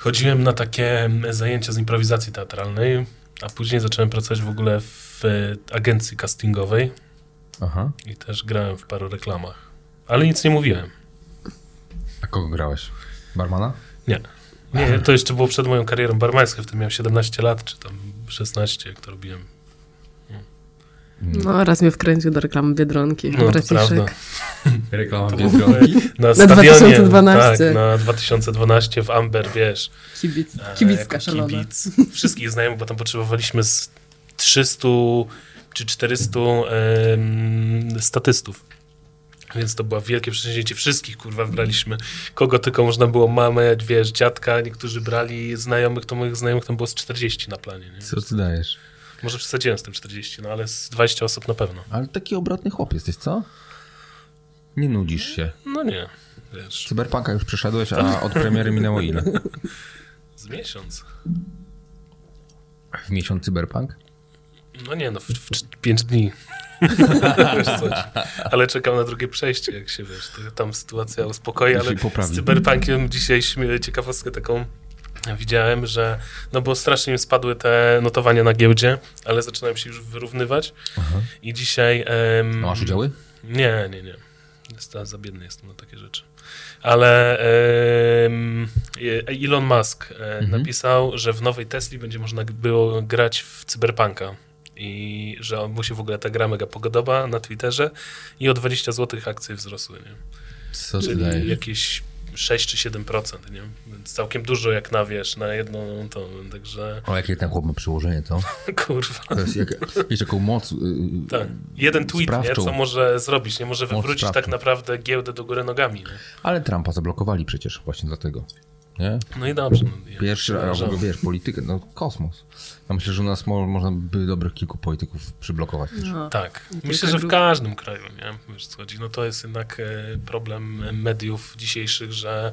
chodziłem na takie zajęcia z improwizacji teatralnej, a później zacząłem pracować w ogóle w e, agencji castingowej Aha. i też grałem w paru reklamach. Ale nic nie mówiłem. A kogo grałeś? Barmana? Nie. Nie, to jeszcze było przed moją karierą barmańską, wtedy miałem 17 lat, czy tam 16, jak to robiłem. No, raz mnie wkręcił do reklamy Biedronki. No, braciszek. prawda. Reklama Biedronki. Na, Na stadionie, 2012. Tak, na 2012 w Amber, wiesz. Kibic, e, kibicka szalona. Kibic. Wszystkich znajomych, bo tam potrzebowaliśmy z 300 czy 400 em, statystów. Więc to było wielkie przedsięwzięcie. Wszystkich, kurwa, wybraliśmy. Kogo tylko można było, mamę, wiesz, dziadka. Niektórzy brali znajomych, to moich znajomych tam było z 40 na planie. Nie? Co ty dajesz? Może przesadziłem z tym 40, no ale z 20 osób na pewno. Ale taki obrotny chłop jesteś, co? Nie nudzisz się. No nie, wiesz, Cyberpunka już przeszedłeś, a od premiery minęło ile? z miesiąc. W miesiąc Cyberpunk? No nie, no w, w 5 dni. wiesz coś. Ale czekam na drugie przejście, jak się wiesz, tam sytuacja uspokoi, ale z Cyberpunkiem dzisiaj śmie- ciekawostkę taką widziałem, że no bo strasznie im spadły te notowania na giełdzie, ale zaczynają się już wyrównywać i dzisiaj... em, A masz udziały? Nie, nie, nie. Jest, za biedny jestem na takie rzeczy. Ale em, Elon Musk e, napisał, że w nowej Tesli będzie można było grać w Cyberpunka. I że mu się w ogóle ta gra mega podoba na Twitterze i o 20 zł akcje wzrosły, nie? Co Czyli jakieś 6 czy 7%, nie? Więc całkiem dużo jak na, wiesz, na jedną tą, także O, jakie ten chłop ma przyłożenie, to? kurwa. To jest jak, wiesz, jaką moc... Yy, Tak. Jeden tweet, nie? Co może zrobić, nie? Może wywrócić tak naprawdę giełdę do góry nogami, nie? Ale Trumpa zablokowali przecież właśnie dlatego. Nie? No i dobrze. No, ja Pierwszy raz, ogóle, wiesz, politykę, no kosmos. Ja myślę, że u nas mo, można by dobrych kilku polityków przyblokować. No. Tak. Myślę, że w każdym kraju, nie? Wiesz, co chodzi. No to jest jednak e, problem mediów dzisiejszych, że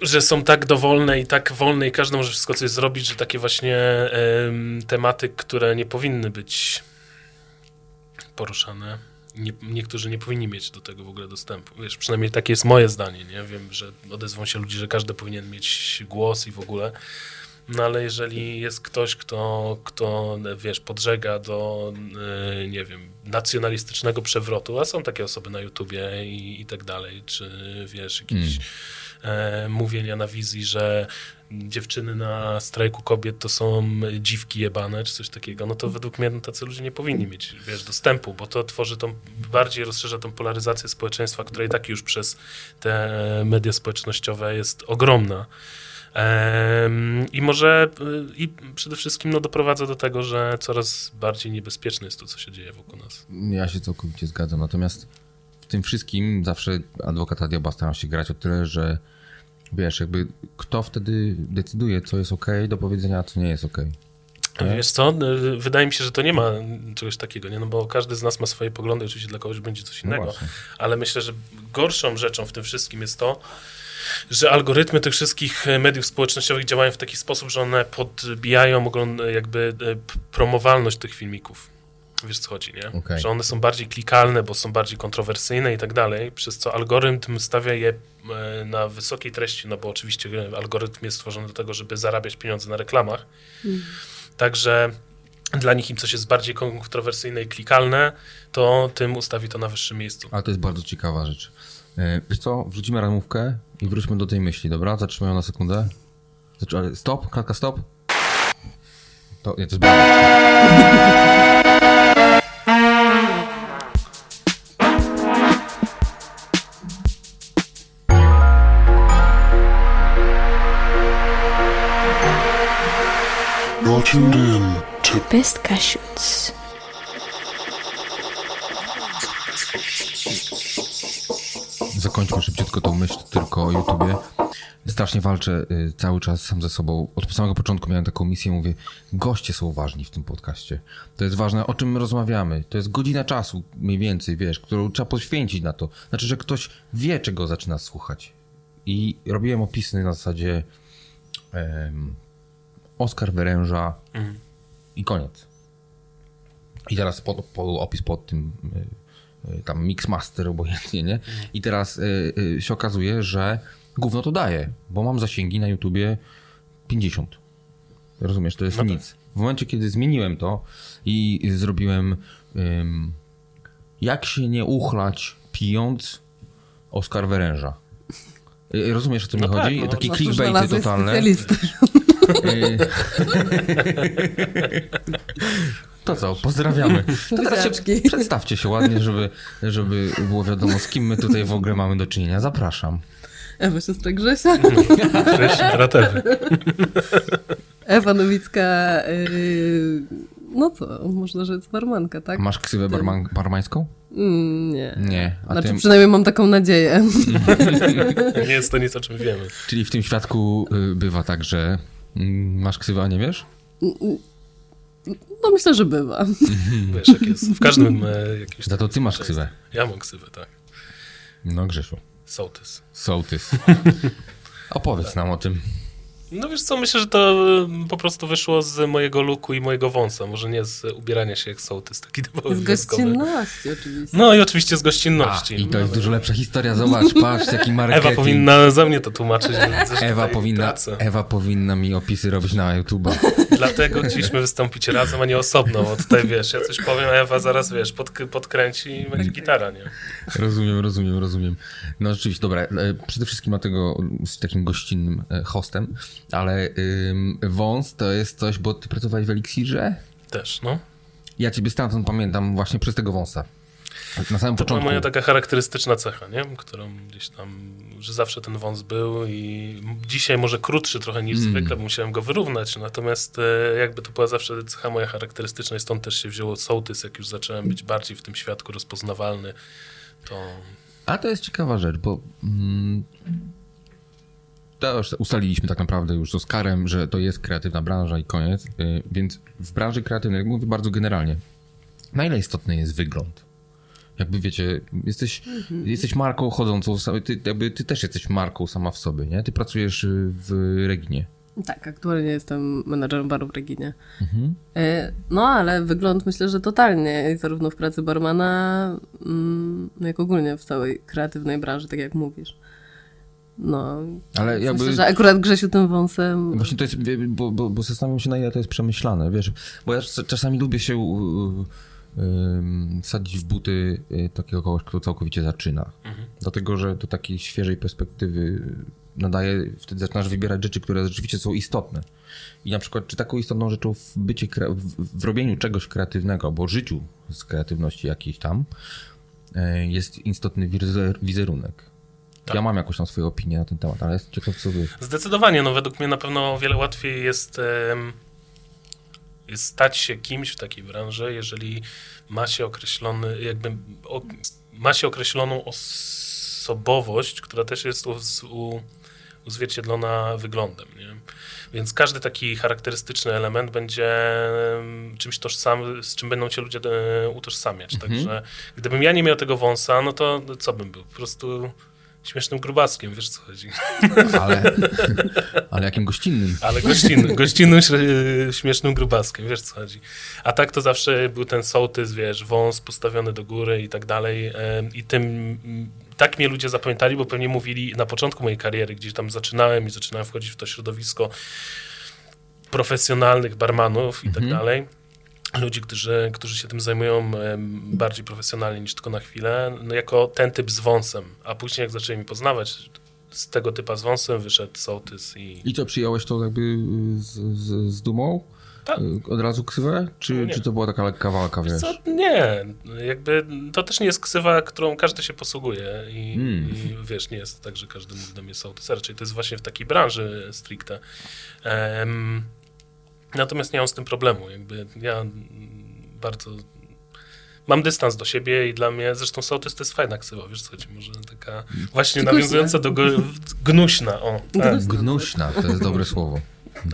że są tak dowolne i tak wolne i każdy może wszystko coś zrobić, że takie właśnie em, tematy, które nie powinny być poruszane, nie, niektórzy nie powinni mieć do tego w ogóle dostępu. Wiesz, przynajmniej takie jest moje zdanie, nie? Wiem, że odezwą się ludzie, że każdy powinien mieć głos i w ogóle, no ale jeżeli jest ktoś, kto, kto wiesz, podżega do, e, nie wiem, nacjonalistycznego przewrotu, a są takie osoby na YouTubie i, i tak dalej, czy wiesz, jakieś e, mówienia na wizji, że dziewczyny na strajku kobiet to są dziwki jebane, czy coś takiego, no to według mnie no, tacy ludzie nie powinni mieć, wiesz, dostępu, bo to tworzy tą, bardziej rozszerza tą polaryzację społeczeństwa, która i tak już przez te media społecznościowe jest ogromna. I może i przede wszystkim no, doprowadza do tego, że coraz bardziej niebezpieczne jest to, co się dzieje wokół nas. Ja się całkowicie zgadzam. Natomiast tym wszystkim zawsze adwokata diabła staram się grać o tyle, że wiesz, jakby kto wtedy decyduje, co jest ok do powiedzenia, a co nie jest ok. Wiesz co, y, wydaje mi się, że to nie ma czegoś takiego, nie? No bo każdy z nas ma swoje poglądy, oczywiście dla kogoś będzie coś No innego, właśnie. ale myślę, że gorszą rzeczą w tym wszystkim jest to, że algorytmy tych wszystkich e, mediów społecznościowych działają w taki sposób, że one podbijają jakby e, promowalność tych filmików. Wiesz co chodzi, nie? Okej. Że one są bardziej klikalne, bo są bardziej kontrowersyjne i tak dalej, przez co algorytm stawia je e, na wysokiej treści, no bo oczywiście e, algorytm jest stworzony do tego, żeby zarabiać pieniądze na reklamach. Także dla nich im coś jest bardziej kontrowersyjne i klikalne, to tym ustawi to na wyższym miejscu. Ale to jest bardzo ciekawa rzecz. E, Wiesz co, wrzucimy ramówkę i wróćmy do tej myśli, dobra? Zatrzymaj ją na sekundę. Stop, klatka stop. To, nie, to jest bardzo. Strasznie walczę y, cały czas sam ze sobą. Od samego początku miałem taką misję, mówię, goście są ważni w tym podcaście. To jest ważne, o czym my rozmawiamy. To jest godzina czasu, mniej więcej, wiesz, którą trzeba poświęcić na to. Znaczy, że ktoś wie, czego zaczyna słuchać. I robiłem opisy na zasadzie em, Oskar wyręża i koniec. I teraz pod, po, opis pod tym y, y, tam Mixmaster obojętnie, nie? I teraz y, y, się okazuje, że gówno to daje, bo mam zasięgi na YouTubie 50. Rozumiesz, to jest No tak. nic. W momencie, kiedy zmieniłem to i zrobiłem ym, jak się nie uchlać pijąc Oskar Węża. Y, Rozumiesz, o co mi No tak, chodzi? no. Taki No to clickbaity totalne. Y, To co, pozdrawiamy. To teraz się przedstawcie się ładnie, żeby, żeby było wiadomo, z kim my tutaj w ogóle mamy do czynienia. Zapraszam. Ewa, siostra Grzesia. Cześć, bratewy. Ewa Nowicka, yy, no co, można rzec barmanka, tak? Masz ksywę barman, barmańską? Mm, nie. Nie. A Znaczy ty, przynajmniej mam taką nadzieję. Nie jest to nic, o czym wiemy. czyli w tym świadku y, bywa tak, że mm, masz ksywę, a nie wiesz? No myślę, że bywa. Wiesz, jak jest. W każdym e, jakimś... Za to ty masz ksywę. Ja mam ksywę, tak. No Grzesiu. Sołtys. Sołtys. Opowiedz nam o tym. No wiesz co, myślę, że to e, po prostu wyszło z mojego luku i mojego wąsa. Może nie z ubierania się jak sołtys, taki typowy Z wioskowy. gościnności oczywiście. No i oczywiście z A, gościnności. I to jest No, dużo lepsza historia. Zobacz, patrz, jaki marketing. Ewa powinna za mnie to tłumaczyć. Ewa powinna. Ewa powinna mi opisy robić na YouTube'a. Dlatego chcieliśmy wystąpić razem, a nie osobno, bo tutaj wiesz, ja coś powiem, a Ewa zaraz wiesz, pod, podkręci i będzie gitara, nie? Rozumiem, rozumiem, rozumiem. No rzeczywiście, dobra. e, Przede wszystkim dlatego z takim gościnnym e, hostem, ale ym, wąs to jest coś, bo ty pracowałeś w Elixirze? Też, no. Ja ciebie stamtąd pamiętam właśnie przez tego wąsa. Na samym To była początku. moja taka charakterystyczna cecha, nie? Którą gdzieś tam, że zawsze ten wąs był i dzisiaj może krótszy trochę niż Mm. zwykle, bo musiałem go wyrównać, natomiast e, jakby to była zawsze cecha moja charakterystyczna i stąd też się wzięło sołtys, jak już zacząłem być bardziej w tym świadku rozpoznawalny, to A to jest ciekawa rzecz, bo mm, już ustaliliśmy tak naprawdę już z Oskarem, że to jest kreatywna branża i koniec. Y, Więc w branży kreatywnej, mówię bardzo generalnie, na ile istotny jest wygląd? Jakby wiecie, jesteś, jesteś marką chodzącą, ty, jakby ty też jesteś marką sama w sobie, nie? Ty pracujesz y, w Reginie. Tak, aktualnie jestem menadżerem baru w Reginie. E, No, ale wygląd myślę, że totalnie, zarówno w pracy barmana, mm, no jak ogólnie w całej kreatywnej branży, tak jak mówisz. No, Ale jakby... myślę, że akurat Grzesiu tym wąsem... Właśnie to jest, bo, bo, bo zastanawiam się na ile to jest przemyślane, wiesz, bo ja czas- czasami lubię się wsadzić w buty y, takiego kogoś, kto całkowicie zaczyna. Dlatego, że do takiej świeżej perspektywy nadaje, wtedy zaczynasz wybierać rzeczy, które rzeczywiście są istotne. I na przykład, czy taką istotną rzeczą w bycie, w, w robieniu czegoś kreatywnego, albo życiu z kreatywności jakiejś tam, y, jest istotny wizer, wizerunek. Tak. Ja mam jakąś tam swoją opinię na ten temat, ale jestem ciekaw, co wy. Zdecydowanie, no według mnie na pewno o wiele łatwiej jest, jest stać się kimś w takiej branży, jeżeli ma się określony, jakby o, ma się określoną osobowość, która też jest u, u, uzwierciedlona wyglądem, nie? Więc każdy taki charakterystyczny element będzie czymś tożsamym, z czym będą cię ludzie e, utożsamiać. Także gdybym ja nie miał tego wąsa, no to co bym był? Po prostu śmiesznym grubaskiem, wiesz co chodzi. Ale, ale jakim gościnnym. Ale gościnnym, gościnnym śmiesznym grubaskiem, wiesz co chodzi. A tak to zawsze był ten sołtys, wiesz, wąs postawiony do góry i tak dalej. I tym tak mnie ludzie zapamiętali, bo pewnie mówili na początku mojej kariery, gdzieś tam zaczynałem i zaczynałem wchodzić w to środowisko profesjonalnych barmanów i tak dalej. Ludzi, którzy, którzy się tym zajmują bardziej profesjonalnie niż tylko na chwilę, no jako ten typ z wąsem. A później jak zaczęli mi poznawać, z tego typa z wąsem wyszedł sołtys i I co, przyjąłeś to jakby z, z, z dumą? Tak. Y, Od razu ksywę? Czy, nie. czy to była taka lekka walka, wiesz? Co? Nie, jakby to też nie jest ksywa, którą każdy się posługuje i, Mm. i wiesz, nie jest tak, że każdy mówi do mnie sołtys, raczej to jest właśnie w takiej branży stricte. Em, natomiast nie mam z tym problemu, jakby ja bardzo mam dystans do siebie i dla mnie, zresztą sołtys to jest fajna ksywa, wiesz co chodzi, może taka właśnie Gnuśna. nawiązująca do go, gnuśna, o, tak. Gnuśna, to jest dobre słowo.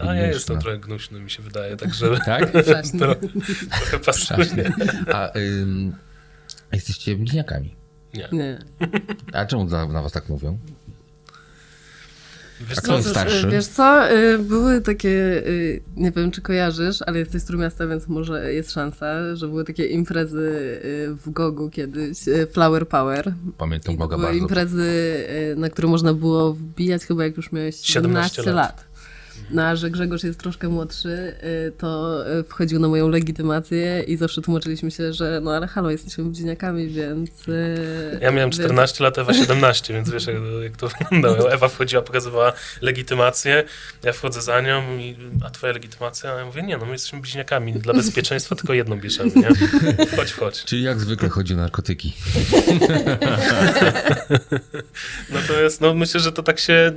A ja jestem trochę gnuśny, mi się wydaje, także Tak? To trochę pasuje. A ym, jesteście bliźniakami. Nie. Nie. A czemu na, na was tak mówią? Wiesz co, Cóż, starszy? Wiesz co, y, były takie, y, nie wiem czy kojarzysz, ale jesteś z Trójmiasta, więc może jest szansa, że były takie imprezy y, w Gogu kiedyś, Flower Power. Pamiętam Boga były bardzo. imprezy, na które można było wbijać chyba jak już miałeś 17 17 lat. lat. No, a że Grzegorz jest troszkę młodszy, y, to y, wchodził na moją legitymację i zawsze tłumaczyliśmy się, że no ale halo, jesteśmy bliźniakami, więc... y, Ja miałem więc- 14 lat, Ewa 17, więc wiesz jak, jak to wyglądało. Ewa wchodziła, pokazywała legitymację, ja wchodzę za nią i a twoja legitymacja? A ja mówię, nie no, my jesteśmy bliźniakami, dla bezpieczeństwa tylko jedną bierzemy, nie? Chodź, chodź. Czyli jak zwykle chodzi o narkotyki. Natomiast no, myślę, że to tak się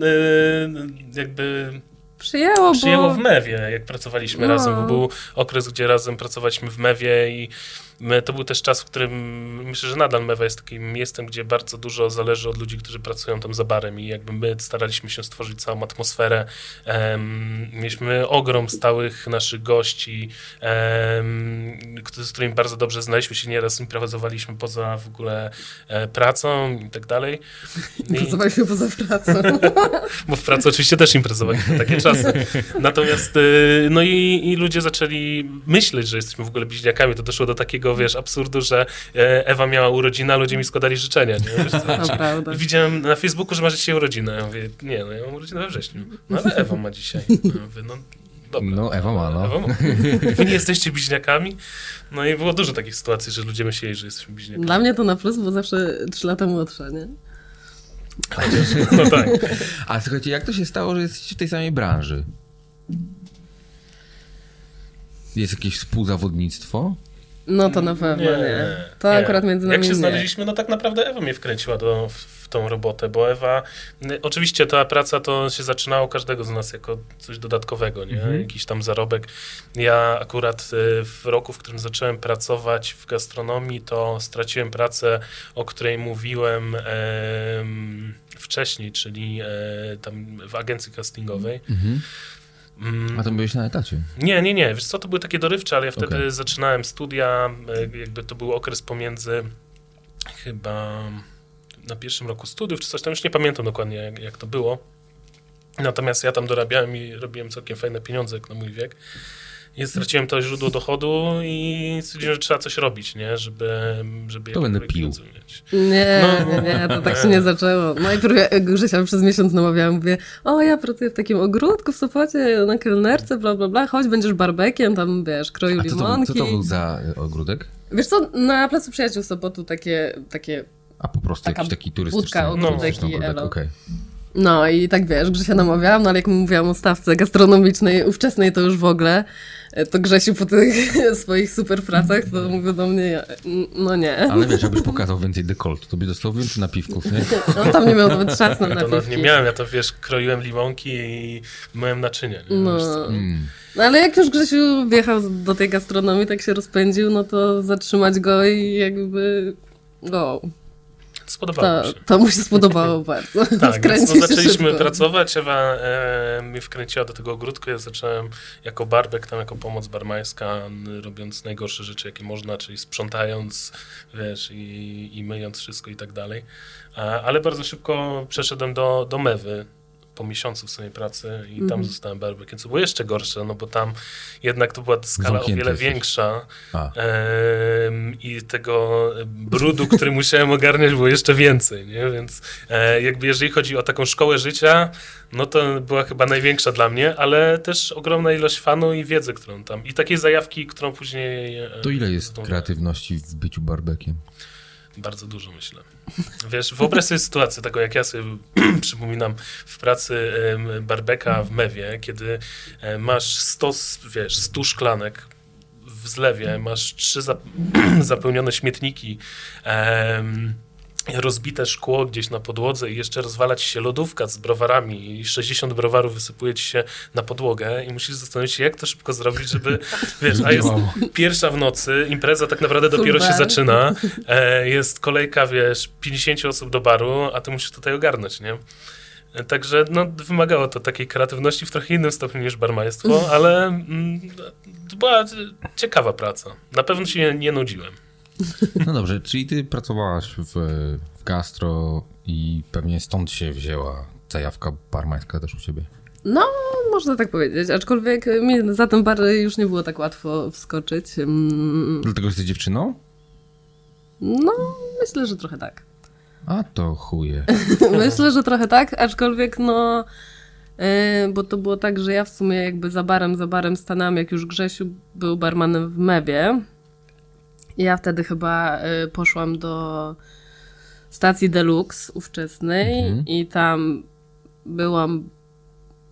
jakby Przyjęło, przyjęło bo... w Mewie, jak pracowaliśmy No. razem, bo był okres, gdzie razem pracowaliśmy w Mewie i my, to był też czas, w którym myślę, że nadal Mewa jest takim miejscem, gdzie bardzo dużo zależy od ludzi, którzy pracują tam za barem i jakby my staraliśmy się stworzyć całą atmosferę. Em, mieliśmy ogrom stałych naszych gości, którzy- z którymi bardzo dobrze znaliśmy się, nieraz improwizowaliśmy poza w ogóle e, pracą i tak dalej. I- Pracowaliśmy poza pracą. bo w pracy oczywiście też imprezowaliśmy takie czasy. Natomiast y, no i, i ludzie zaczęli myśleć, że jesteśmy w ogóle bliźniakami. To doszło do takiego, wiesz, absurdu, że e, Ewa miała urodziny, a ludzie mi składali życzenia. Nie? Wiesz? To prawda. Widziałem na Facebooku, że masz dzisiaj urodzinę. Ja mówię, nie, no ja mam urodzinę we wrześniu. No ale Ewa ma dzisiaj. Ja mówię, no dobra. No, Ewa ma, no. Ewa ma. Wy nie jesteście bliźniakami? No i było dużo takich sytuacji, że ludzie myśleli, że jesteśmy bliźniakami. Dla mnie to na plus, bo zawsze 3 lata młodsza, nie? No tak. A słuchajcie, jak to się stało, że jesteście w tej samej branży? Jest jakieś współzawodnictwo? No to na pewno nie. To akurat między nami Jak się nie. znaleźliśmy, no tak naprawdę Ewa mnie wkręciła do, w, w tą robotę, bo Ewa, oczywiście ta praca to się zaczynało każdego z nas jako coś dodatkowego, nie? Mhm. Jakiś tam zarobek. Ja akurat y, w roku, w którym zacząłem pracować w gastronomii, to straciłem pracę, o której mówiłem em, wcześniej, czyli e, tam w agencji castingowej. Mhm. Mm, A to byłeś na etacie. nie, nie, nie. Wiesz co, to były takie dorywcze, ale ja wtedy Okej. zaczynałem studia, e, jakby to był okres pomiędzy chyba na pierwszym roku studiów, czy coś tam, już nie pamiętam dokładnie jak, jak to było. Natomiast ja tam dorabiałem i robiłem całkiem fajne pieniądze jak na mój wiek. I straciłem to źródło dochodu i stwierdziłem, że trzeba coś robić, nie? Żeby, żeby To będę pił. pieniądze mieć. Nie, No. nie, nie, to tak się nie zaczęło. Najpierw ja Grzesia przez miesiąc namawiałam, mówię, o ja pracuję w takim ogródku w Sopocie, na kelnerce, bla, bla, bla, chodź, będziesz barbekiem, tam, wiesz, kroił A co to, był, limonki. co to był za y, ogródek? Wiesz co, na Placu Przyjaciół Sopotu takie, takie A po prostu Taka jakiś taki turystyczny budka, ogródek turystyczny i elo. okej. No i tak wiesz, Grzesia namawiałam, no ale jak mówiłam o stawce gastronomicznej, ówczesnej to już w ogóle, e, to Grzesiu po tych swoich super pracach to mówił do mnie, no nie. Ale wiesz, jakbyś pokazał więcej dekoltu, to byś dostał więcej napiwków, nie? No tam nie miał nawet czas na Ja to napiwki. nie miałem, ja to wiesz, kroiłem limonki i myłem naczynia. Nie? No. Mm. no ale jak już Grzesiu wjechał do tej gastronomii, tak się rozpędził, no to zatrzymać go i jakby... Go. Spodobało To, się. to mu się spodobało bardzo. Tak, więc no, zaczęliśmy szybko. pracować, Ewa e, mnie wkręciła do tego ogródku, ja zacząłem jako barbek, tam jako pomoc barmańska, robiąc najgorsze rzeczy, jakie można, czyli sprzątając, wiesz, i, i myjąc wszystko i tak dalej. E, ale bardzo szybko przeszedłem do, do Mewy, po miesiącu w swojej pracy i tam Mhm. zostałem barbekiem, co było jeszcze gorsze, no bo tam jednak to była skala Zamknięty o wiele jesteś. większa i tego brudu, który musiałem ogarniać było jeszcze więcej, nie? Więc e, jakby jeżeli chodzi o taką szkołę życia, no to była chyba największa dla mnie, ale też ogromna ilość fanu i wiedzy, którą tam, i takiej zajawki, którą później... e, to ile jest kreatywności w byciu barbekiem? Bardzo dużo, myślę. Wiesz, wyobraź sobie sytuację taką, jak ja sobie przypominam w pracy barbeka w Mewie, kiedy e, masz 100, s- wiesz, 100 szklanek w zlewie, masz trzy zap zapełnione śmietniki, em, rozbite szkło gdzieś na podłodze i jeszcze rozwala ci się lodówka z browarami i 60 browarów wysypuje ci się na podłogę i musisz zastanowić się, jak to szybko zrobić, żeby, wiesz, a jest pierwsza w nocy, impreza tak naprawdę dopiero się zaczyna, e, jest kolejka, wiesz, 50 osób do baru, a ty musisz tutaj ogarnąć, nie? Także no, wymagało to takiej kreatywności w trochę innym stopniu niż barmaństwo, ale mm, to była ciekawa praca. Na pewno się nie, nie nudziłem. No dobrze, czyli ty pracowałaś w, w gastro i pewnie stąd się wzięła zajawka barmańska też u ciebie. No, można tak powiedzieć, aczkolwiek mi za ten bar już nie było tak łatwo wskoczyć. Mm, Dlatego że jesteś dziewczyną? No, myślę, że trochę tak. A to chuje. Myślę, że trochę tak, aczkolwiek no, yy, bo to było tak, że ja w sumie jakby za barem, za barem stanęłam, jak już Grzesiu był barmanem w Mewie. Ja wtedy chyba y, poszłam do stacji Deluxe ówczesnej Mhm. i tam byłam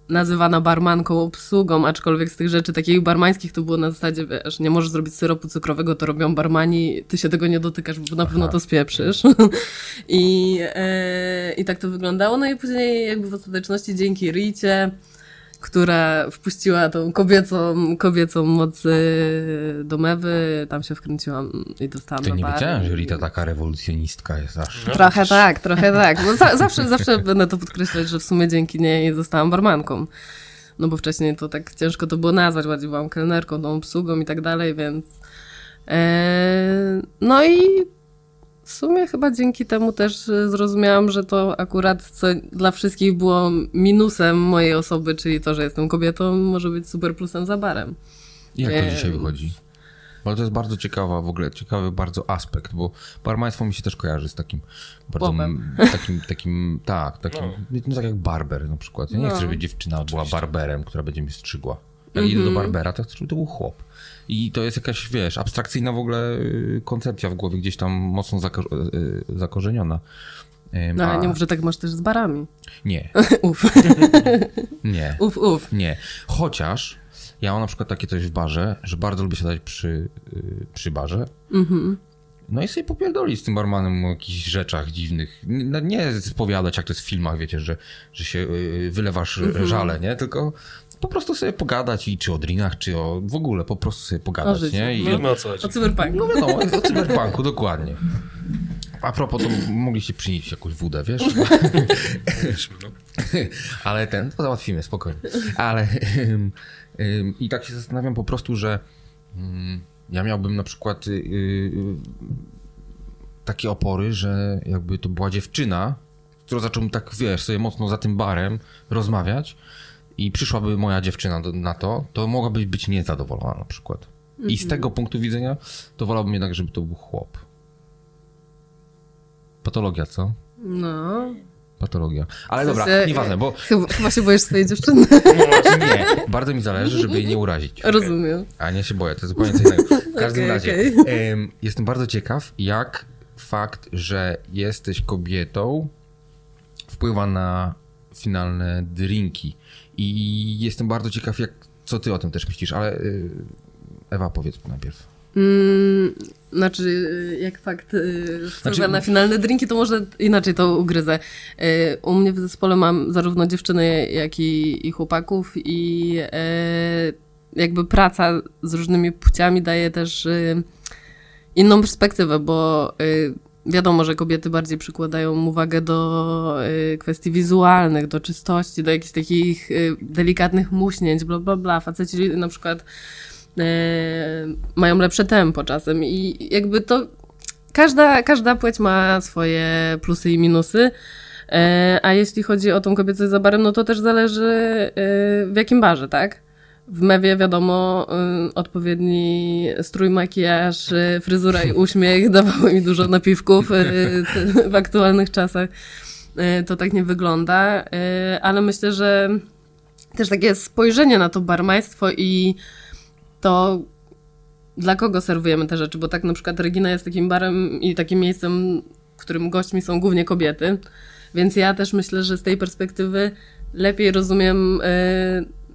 nazywana barmanką obsługą, aczkolwiek z tych rzeczy takich barmańskich to było na zasadzie, wiesz, nie możesz zrobić syropu cukrowego, to robią barmani, ty się tego nie dotykasz, bo na pewno to spieprzysz. I, e, I tak to wyglądało. No i później jakby w ostateczności dzięki Ricie, która wpuściła tą kobiecą, kobiecą moc e, do mewy, tam się wkręciłam i dostałam To na nie bar. wiedziałem, że Rita taka rewolucjonistka jest aż. No, Trochę tak, trochę tak. Bo za, zawsze, zawsze będę to podkreślać, że w sumie dzięki niej zostałam barmanką. No bo wcześniej to tak ciężko to było nazwać, bardziej byłam kelnerką, tą obsługą i tak dalej, więc... E, no i w sumie chyba dzięki temu też e, zrozumiałam, że to akurat co dla wszystkich było minusem mojej osoby, czyli to, że jestem kobietą, może być super plusem za barem. Jak to Em. dzisiaj wychodzi? Bo to jest bardzo ciekawa, w ogóle ciekawy bardzo aspekt, bo barmaństwo mi się też kojarzy z takim bardzo, Popem. takim, takim, tak, takim, no. tak jak barber na przykład. Ja nie No. chcę, żeby dziewczyna była barberem, która będzie mi strzygła. Jak idę do barbera, to chcę, żeby to był chłop. I to jest jakaś, wiesz, abstrakcyjna w ogóle y, koncepcja w głowie, gdzieś tam mocno zako- y, zakorzeniona. Ym, No ale a- nie mów, że tak masz też z barami. Nie, Uf, nie. uf, uf. Nie. Chociaż ja mam na przykład takie coś w barze, że bardzo lubię siadać przy, y, przy barze. No i sobie popierdolić z tym barmanem o jakichś rzeczach dziwnych. No, nie spowiadać, jak to jest w filmach, wiecie, że, że się y, wylewasz Mhm. żale, nie? Tylko po prostu sobie pogadać i czy o drinach, czy o w ogóle po prostu sobie pogadać, życiu. nie? I, Wiemy o co chodzi. O cyberpunku. no wiadomo, o cyberpunku, dokładnie. A propos, to mogliście przynieść jakąś wódę, wiesz? No. Ale ten, to załatwimy, spokojnie. Ale ym, ym, i tak się zastanawiam po prostu, że ym, ja miałbym na przykład y, y, takie opory, że jakby to była dziewczyna, która zacząłbym tak, wiesz, sobie mocno za tym barem rozmawiać i przyszłaby moja dziewczyna do, na to, to mogłaby być niezadowolona na przykład. I z tego punktu widzenia to wolałbym jednak, żeby to był chłop. Patologia, co? No. Patologia. Ale W dobra, sensie, nieważne, bo Chyba, chyba się boisz swojej dziewczyny. nie, bardzo mi zależy, żeby jej nie urazić. Rozumiem. A nie się boję, to jest zupełnie co innego. W każdym Okej, razie, okej. em, jestem bardzo ciekaw, jak fakt, że jesteś kobietą wpływa na finalne drinki. I jestem bardzo ciekaw, jak, co ty o tym też myślisz, ale y, Ewa, powiedz najpierw. Mm, znaczy, jak fakt y, Znaczy- na finalne drinki, to może inaczej to ugryzę. Y, U mnie w zespole mam zarówno dziewczyny, jak i, i chłopaków i jakby praca z różnymi płciami daje też inną perspektywę, bo wiadomo, że kobiety bardziej przykładają uwagę do y, kwestii wizualnych, do czystości, do jakichś takich y, delikatnych muśnięć, bla, bla, bla. Faceci na przykład e, mają lepsze tempo czasem i jakby to każda, każda płeć ma swoje plusy i minusy. A jeśli chodzi o tą kobiecość za barem, no to też zależy w jakim barze, tak? W mewie wiadomo, y, odpowiedni strój, makijaż, fryzura i uśmiech dawały mi dużo napiwków y, w aktualnych czasach. Y, To tak nie wygląda, ale myślę, że też takie spojrzenie na to barmaństwo i to dla kogo serwujemy te rzeczy, bo tak na przykład Regina jest takim barem i takim miejscem, w którym gośćmi są głównie kobiety, więc ja też myślę, że z tej perspektywy lepiej rozumiem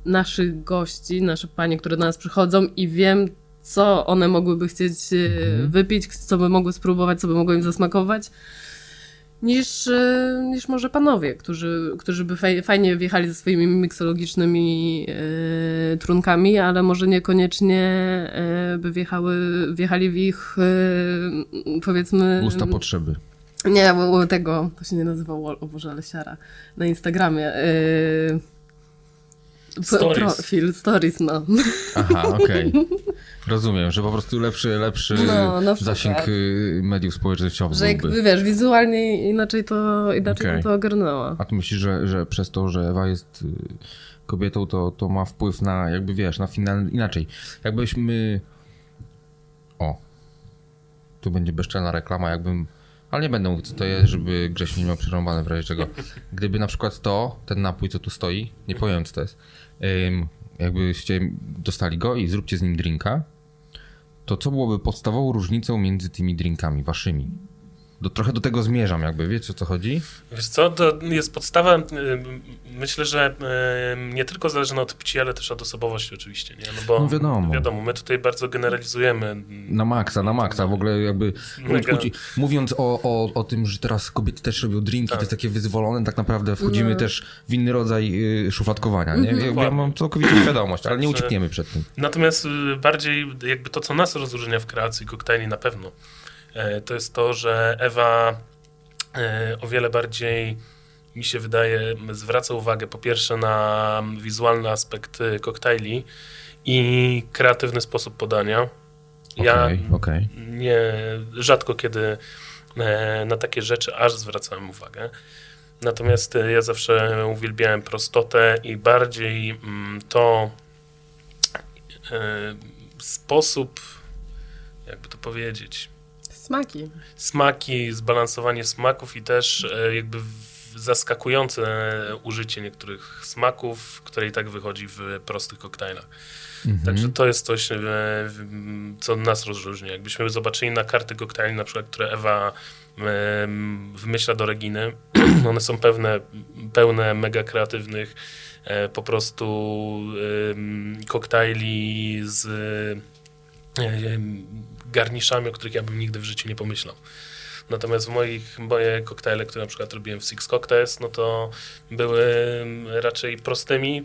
naszych gości, nasze panie, które do nas przychodzą i wiem, co one mogłyby chcieć y, wypić, co by mogły spróbować, co by mogło im zasmakować, niż, y, niż może panowie, którzy, którzy by faj, fajnie wjechali ze swoimi miksologicznymi y, trunkami, ale może niekoniecznie by wjechały, wjechali w ich powiedzmy... Usta potrzeby. Nie, tego, to się nie nazywa wall, o Boże, ale siara. Na Instagramie. Yy, Stories. Profil, stories, no. Aha, okej. Rozumiem, że po prostu lepszy, lepszy No, przykład. zasięg y, mediów społecznościowych Że byłby. jakby, wiesz, wizualnie inaczej to, inaczej bym to ogarnęła. A ty myślisz, że, że przez to, że Ewa jest y, kobietą, to, to ma wpływ na, jakby wiesz, na final inaczej. Jakbyśmy. O. Tu będzie bezczelna reklama, jakbym. Ale nie będę mówił, co to jest, żeby Grześ nie miał przerąbane w razie czego. Gdyby na przykład to, ten napój, co tu stoi, nie powiem, co to jest, jakbyście dostali go i zróbcie z nim drinka, to co byłoby podstawową różnicą między tymi drinkami waszymi? Do, trochę do tego zmierzam, jakby, wiecie o co chodzi? Wiesz co, to jest podstawa, y, myślę, że y, nie tylko zależna od płci, ale też od osobowości oczywiście, nie? No bo No wiadomo. wiadomo, my tutaj bardzo generalizujemy. Na maksa, na maksa. W ogóle jakby Mega. mówiąc o, o, o tym, że teraz kobiety też robią drinki, Tak. to jest takie wyzwolone, tak naprawdę wchodzimy No. też w inny rodzaj y, szufladkowania. Nie? Ja Dokładnie. mam całkowitą świadomość, ale nie uciekniemy przed tym. Natomiast bardziej jakby to, co nas rozróżnia w kreacji koktajli na pewno, to jest to, że Ewa e, o wiele bardziej mi się wydaje, zwraca uwagę po pierwsze na wizualny aspekt y, koktajli i kreatywny sposób podania. Ja Okej, okej. nie, rzadko kiedy e, na takie rzeczy aż zwracałem uwagę. Natomiast e, ja zawsze uwielbiałem prostotę i bardziej mm, to e, sposób, jakby to powiedzieć, Smaki. smaki, zbalansowanie smaków i też e, jakby zaskakujące użycie niektórych smaków, które i tak wychodzi w prostych koktajlach. Także to jest coś, e, co nas rozróżnia. Jakbyśmy zobaczyli na karty koktajli, na przykład, które Ewa em, wymyśla do Reginy, one są pełne, pełne mega kreatywnych e, po prostu koktajli z e, garniszami, o których ja bym nigdy w życiu nie pomyślał. Natomiast w moich, moje koktajle, które na przykład robiłem w Six Cocktails, no to były raczej prostymi,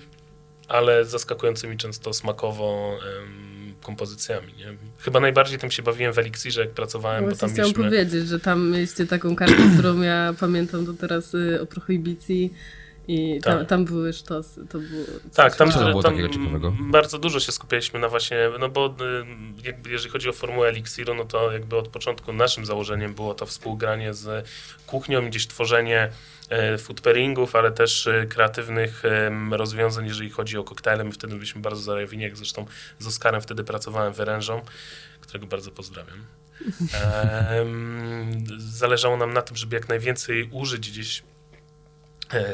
ale zaskakującymi często smakowo em, kompozycjami. Nie? Chyba najbardziej tym się bawiłem w Elixirze, jak pracowałem, bo Właśnie tam chciałam mieliśmy... powiedzieć, że tam mieliście taką kartę, którą ja pamiętam do teraz y, o prohibicji i tam, Tak. tam były sztosy. To było Tak, tam, to było tam takiego ciekawego? bardzo dużo się skupialiśmy na właśnie, no bo y, jakby jeżeli chodzi o formułę Elixiru, no to jakby od początku naszym założeniem było to współgranie z kuchnią, i gdzieś tworzenie e, food pairingów, ale też e, kreatywnych em, rozwiązań, jeżeli chodzi o koktajle. My wtedy byliśmy bardzo zajawieni, jak zresztą z Oskarem wtedy pracowałem wyrężą, którego bardzo pozdrawiam. Zależało nam na tym, żeby jak najwięcej użyć gdzieś e,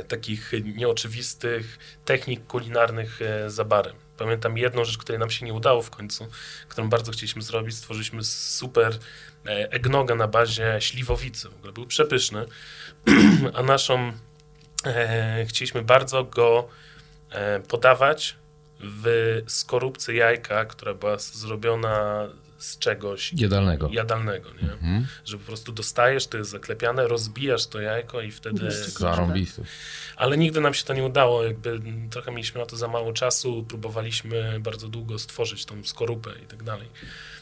takich nieoczywistych technik kulinarnych e, za barem. Pamiętam jedną rzecz, której nam się nie udało w końcu, którą bardzo chcieliśmy zrobić. Stworzyliśmy super e, eggnoga na bazie śliwowicy. W ogóle był przepyszny, a naszą e, chcieliśmy bardzo go e, podawać w skorupce jajka, która była zrobiona z czegoś Jadalnego. jadalnego, nie? Mhm. Że po prostu dostajesz, to jest zaklepiane, rozbijasz to jajko i wtedy... Zarąbisty. Ale nigdy nam się to nie udało, jakby trochę mieliśmy na to za mało czasu, próbowaliśmy bardzo długo stworzyć tą skorupę i tak dalej,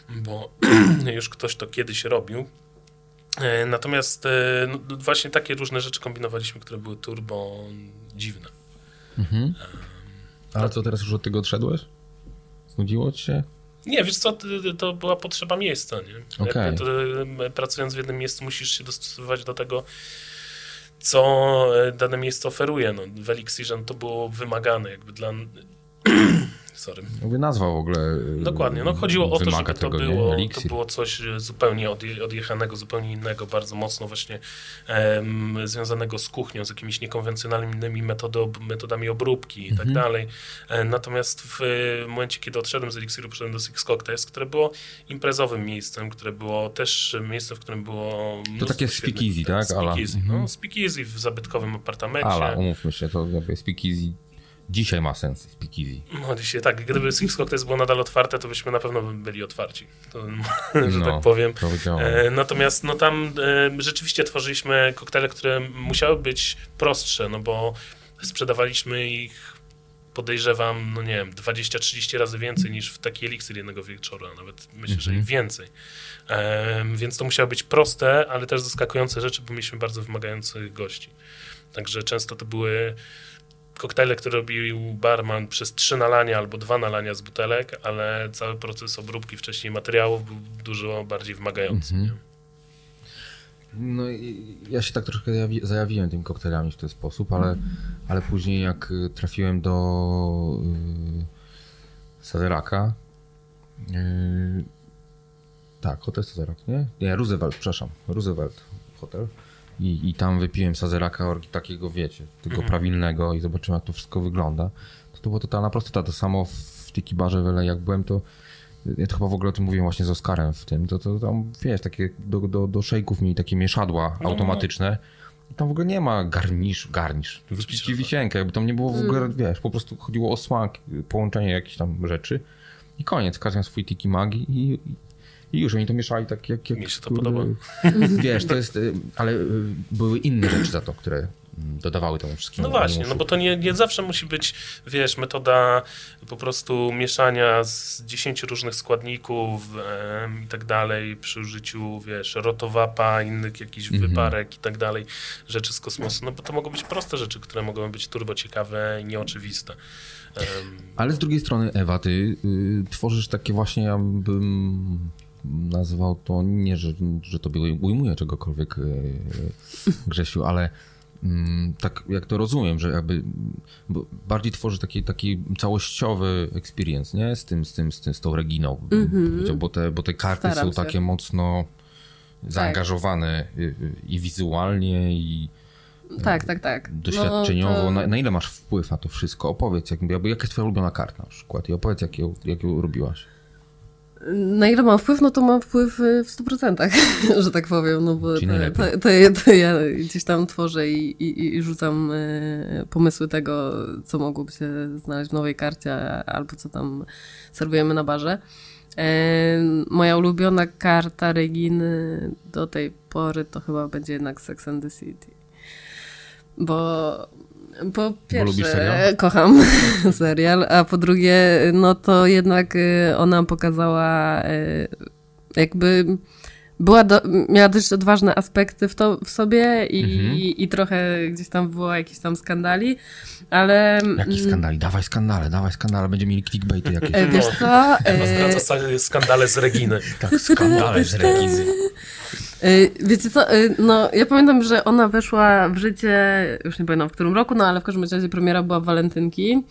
bo już ktoś to kiedyś robił. E, Natomiast e, no, właśnie takie różne rzeczy kombinowaliśmy, które były turbo dziwne. Mhm. Ale co, teraz już od tego odszedłeś? Znudziło ci się? Nie, wiesz co, to, była potrzeba miejsca, nie? Jakby to, e, pracując w jednym miejscu musisz się dostosowywać do tego, co e, dane miejsce oferuje. No, w Elixirze to było wymagane jakby dla... Sorry. Jakby nazwa w ogóle y, Dokładnie. No chodziło o to, żeby to było, to było coś e, zupełnie odje, odjechanego, zupełnie innego, bardzo mocno właśnie em, związanego z kuchnią, z jakimiś niekonwencjonalnymi metody, metodami obróbki i tak Mhm. dalej. E, natomiast w e, momencie, kiedy odszedłem z Elixiru, przyszedłem do Six Cocktails, które było imprezowym miejscem, które było też miejscem, w którym było mnóstwo takie speakeasy, tak? Ala. Speakeasy, Mhm. no, speakeasy w zabytkowym apartamencie. Ale umówmy się, to jakby speakeasy dzisiaj ma sens, speakeasy. No dzisiaj tak, gdyby Six Cocktails było nadal otwarte, to byśmy na pewno byli otwarci, to, że No, tak powiem. E, Natomiast no tam e, rzeczywiście tworzyliśmy koktajle, które musiały być prostsze, no bo sprzedawaliśmy ich podejrzewam, no nie wiem, 20-30 razy więcej niż w taki eliksir jednego wieczoru, a nawet myślę, że i więcej. E, więc to musiało być proste, ale też zaskakujące rzeczy, bo mieliśmy bardzo wymagających gości. Także często to były koktajle, które robił barman przez trzy nalania albo dwa nalania z butelek, ale cały proces obróbki wcześniej materiałów był dużo bardziej wymagający. Mhm. Nie? No i ja się tak troszkę zajawi, zajawiłem tymi koktajlami w ten sposób, ale, ale później jak y, trafiłem do y, Saderaka, y, tak, hotel Saderak, nie? Nie, Roosevelt, przepraszam, Roosevelt hotel. I, I tam wypiłem Sazeraka orgi takiego, wiecie, tego prawilnego i zobaczyłem, jak to wszystko wygląda. To, to była totalna prostota. To samo w Tiki Barze jak byłem, to ja to chyba w ogóle o tym mówiłem właśnie z Oskarem w tym, to, to tam, wiesz, takie do, do, do szejków mieli takie mieszadła automatyczne. I tam w ogóle nie ma garnisz, garnisz. Oczywiście, ci wisienkę, jakby tam nie było w ogóle, wiesz, po prostu chodziło o smak, połączenie jakichś tam rzeczy. I koniec, każdy miał swój tiki magi i, i już oni to mieszali tak jak... jak Mi się to kurde, podoba. Wiesz, to jest, y, ale y, były inne rzeczy za to, które mm, dodawały temu wszystkiemu. No właśnie, no bo to nie, nie zawsze musi być, wiesz, metoda po prostu mieszania z 10 różnych składników em, i tak dalej, przy użyciu, wiesz, rotowapa, innych jakichś Mhm. wyparek i tak dalej, rzeczy z kosmosu, no bo to mogą być proste rzeczy, które mogą być turbo ciekawe i nieoczywiste. Ale z drugiej strony, Ewa, ty y, tworzysz takie właśnie, ja bym nazwał to, nie, że, że tobie ujmuję czegokolwiek, y, Grzesiu, ale mm, tak jak to rozumiem, że jakby bardziej tworzysz taki, taki całościowy experience, nie? Z tym, z tym, z tym, z tą Reginą, powiedział, bo te, bo te karty Staram są się. takie mocno zaangażowane y, i wizualnie, i Tak, tak, tak. doświadczeniowo. No, to- na, na ile masz wpływ na to wszystko? Opowiedz, jak, jaka jest twoja ulubiona karta na przykład i opowiedz, jak ją, jak ją robiłaś. Na ile mam wpływ, no to mam wpływ y, w 100%, że tak powiem, no bo to, to, to, ja- gdzieś tam tworzę i, i, i rzucam y, pomysły tego, co mogłoby się znaleźć w nowej karcie, albo co tam serwujemy na barze. E, Moja ulubiona karta Reginy do tej pory to chyba będzie jednak Sex and the City. Bo po pierwsze kocham serial, a po drugie no to jednak y, ona pokazała y, jakby była do, miała dość odważne aspekty w, to, w sobie i, Mhm. i, i trochę gdzieś tam było jakieś tam skandali, ale mm, skandali? Dawaj skandale, dawaj skandale, będziemy mieli clickbaity jakieś. e, wiesz co, Ewa e, skandale z Reginy. tak, skandale z Reginy. Y, Wiecie co, y, no ja pamiętam, że ona weszła w życie, już nie pamiętam w którym roku, no ale w każdym razie premiera była w Walentynki.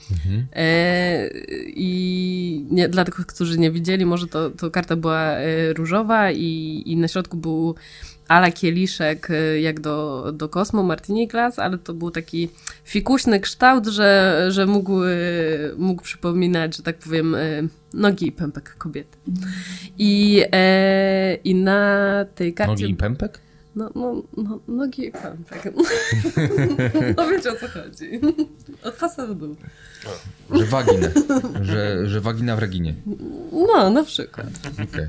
E, i nie, dla tych, którzy nie widzieli, może to, to karta była różowa i, i na środku był ala kieliszek jak do, do Cosmo Martini Glass, ale to był taki fikuśny kształt, że, że mógł, mógł przypominać, że tak powiem, nogi i pępek kobiety. I, e, i na tej karcie... Nogi i pępek? No, no, no, nogi i pępek. no wiecie o co chodzi. Od pasa w dół. Że waginę. Że, że wagina w Reginie. No, na przykład. Okej.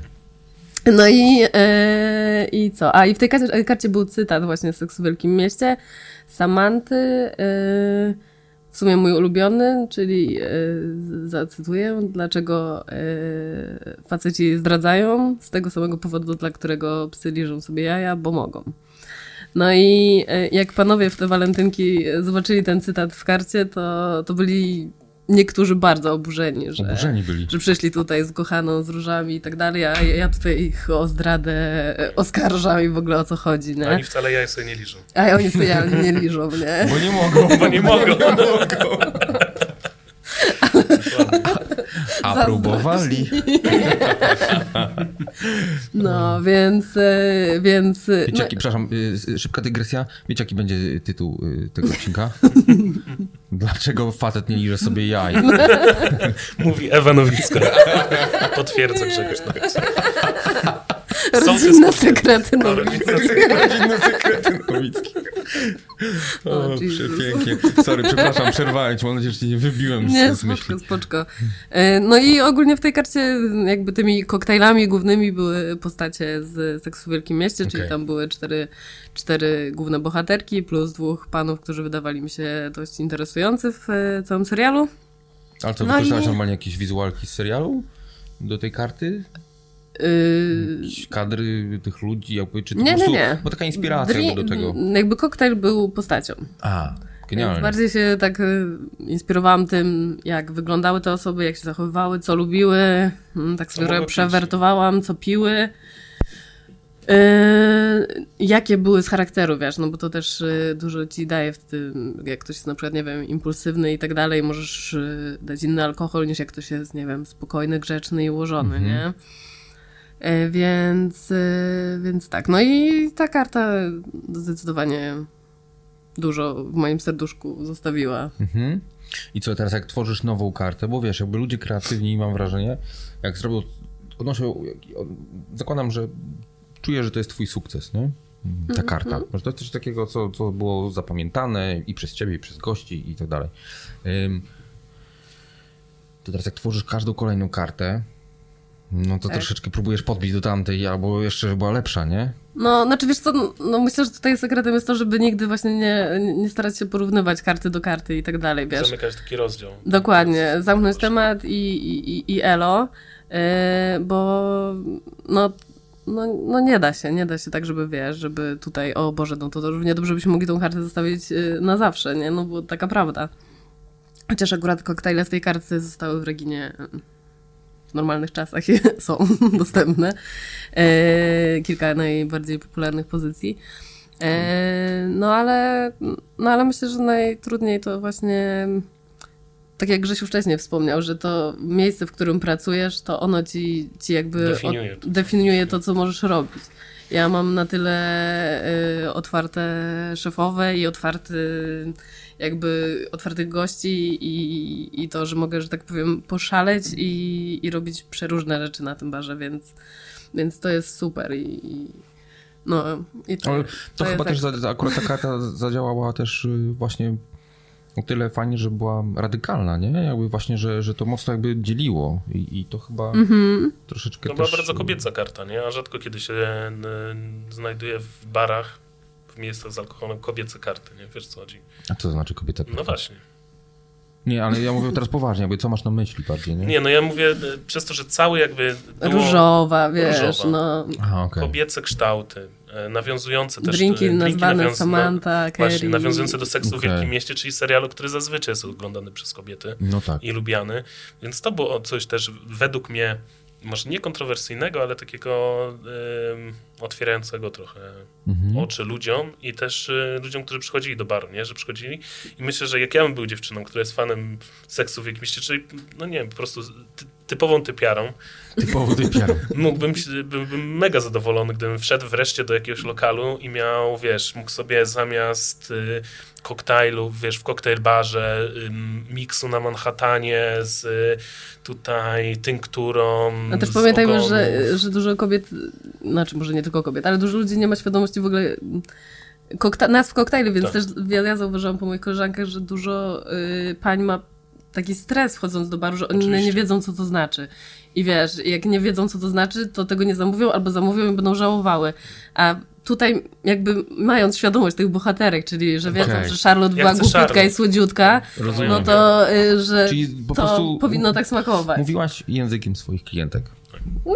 No i, e, i co? A i w tej karcie, karcie był cytat właśnie z Seksu w Wielkim Mieście. Samanty, e, w sumie mój ulubiony, czyli z- zacytuję, dlaczego e, faceci zdradzają z tego samego powodu, dla którego psy liżą sobie jaja, bo mogą. No i e, jak panowie w te walentynki zobaczyli ten cytat w karcie, to, to byli niektórzy bardzo oburzeni, że, Oburzeni byli. że przyszli tutaj z kochaną, z różami i tak dalej, a ja tutaj ich o zdradę oskarżam i w ogóle o co chodzi, nie? Oni wcale jaja sobie nie liżą. A oni sobie nie liżą, nie? Bo nie mogą. Bo nie mogą. A próbowali. No, więc, e, więc... e, Wiecie, No, jaki, przepraszam, y, szybka dygresja. Wiecie, jaki będzie tytuł y, tego odcinka? Dlaczego facet nie liże sobie jaj? Mówi Ewa Nowicka. Potwierdza Grzegorz Nowicki. Rodzinne sekrety No, nowicy. Rodzinne sekrety. O, O, przepięknie. Sorry, przepraszam, przerwałem cię. Mam nadzieję, że cię nie wybiłem z, Nie, z myśli. spoczko. E, No i ogólnie w tej karcie jakby tymi koktajlami głównymi były postacie z Seksu w Wielkim Mieście, czyli tam były cztery, cztery główne bohaterki plus dwóch panów, którzy wydawali mi się dość interesujący w e, całym serialu. Ale co, No wykorzystałeś i- normalnie jakieś wizualki z serialu? Do tej karty? Yy, kadry tych ludzi? Jakby, czy to Nie, po prostu, nie, nie. Bo taka inspiracja dri- do tego. Jakby koktajl był postacią. A, Genialnie. Więc bardziej się tak y, inspirowałam tym, jak wyglądały te osoby, jak się zachowywały, co lubiły. Mm, Tak sobie pić. przewertowałam, co piły. Yy, jakie były z charakteru, wiesz, no bo to też y, dużo ci daje w tym, jak ktoś jest na przykład, nie wiem, impulsywny i tak dalej, możesz y, dać inny alkohol niż jak ktoś jest, nie wiem, spokojny, grzeczny i ułożony, nie? Y, Więc, y, więc tak, no i ta karta zdecydowanie dużo w moim serduszku zostawiła. Mhm. I co teraz, jak tworzysz nową kartę, bo wiesz, jakby ludzie kreatywni, mam wrażenie, jak zrobią, odnoszę, zakładam, że czuję, że to jest twój sukces, nie? Ta karta. Że to jest coś takiego, co, co było zapamiętane i przez ciebie, i przez gości i tak dalej. To teraz jak tworzysz każdą kolejną kartę, no to Tak. troszeczkę próbujesz podbić do tamtej, albo jeszcze, żeby była lepsza, nie? No, znaczy wiesz co, no, no myślę, że tutaj sekretem jest to, żeby nigdy właśnie nie, nie starać się porównywać karty do karty i tak dalej, wiesz. Zamykać taki rozdział. Dokładnie, zamknąć temat i, i, i- elo, yy, bo no, no, no nie da się, nie da się tak, żeby wiesz, żeby tutaj, o Boże, no to, to równie dobrze byśmy mogli tą kartę zostawić yy, na zawsze, nie? No bo taka prawda. Chociaż akurat koktajle z tej karty zostały w Reginie yy, w normalnych czasach są dostępne. Yy, kilka najbardziej popularnych pozycji. E, No ale, no ale myślę, że najtrudniej to właśnie, tak jak Grzesiu wcześniej wspomniał, że to miejsce, w którym pracujesz, to ono ci, ci jakby Definiuje od- to, co definiuje to, co możesz robić. Ja mam na tyle y, otwarte szefowe i otwarty, jakby otwartych gości i, i to, że mogę, że tak powiem, poszaleć i, i robić przeróżne rzeczy na tym barze, więc, więc to jest super i, i no i to, Ale to, jest chyba też, ekstra. za, akurat ta karta zadziałała też y, właśnie o tyle fajnie, że była radykalna, nie? Jakby właśnie, że, że to mocno jakby dzieliło i, i to chyba Mhm. troszeczkę To była też... bardzo kobieca karta, nie? A rzadko kiedy się n, znajduje w barach, w miejscach z alkoholem kobiece karty, nie? Wiesz co chodzi? A co to znaczy kobieta? No właśnie. Nie, ale ja mówię teraz poważnie, jakby co masz na myśli bardziej, nie? Nie, no ja mówię, e, przez to, że cały jakby było Różowa, wiesz, Różowa. no. Aha, okej. kobiece kształty, e, nawiązujące też... Drinki e, nazwane nawiąz- Samantha, no, Właśnie, Kerry. nawiązujące do seksu w Okej. Wielkim Mieście, czyli serialu, który zazwyczaj jest oglądany przez kobiety No tak. i lubiany. Więc to było coś też według mnie, może nie kontrowersyjnego, ale takiego em, otwierającego trochę Mhm. oczy ludziom i też y, ludziom, którzy przychodzili do baru, nie? Że przychodzili i myślę, że jak ja bym był dziewczyną, która jest fanem seksu w jakimś mieście, czyli no nie wiem, po prostu ty, typową typiarą, Typowo typiarą. mógłbym, byłbym mega zadowolony, gdybym wszedł wreszcie do jakiegoś lokalu i miał, wiesz, mógł sobie zamiast y, koktajlu, wiesz, w koktajl barze, ym, miksu na Manhattanie z y, tutaj tynkturą. A też pamiętajmy, ogonów. że, że dużo kobiet, znaczy może nie tylko kobiet, ale dużo ludzi nie ma świadomości w ogóle kokta- nazw koktajli, więc Tak. też ja ja zauważyłam po moich koleżankach, że dużo y, pań ma taki stres wchodząc do baru, że one Oczywiście. nie wiedzą, co to znaczy. I wiesz, jak nie wiedzą, co to znaczy, to tego nie zamówią albo zamówią i będą żałowały. A tutaj jakby mając świadomość tych bohaterek, czyli że wiedzą, Okej. że Charlotte Ja była głupiutka Charlotte. i słodziutka, Rozumiem. no to, y, że Czyli po to powinno tak smakować. Mówiłaś językiem swoich klientek.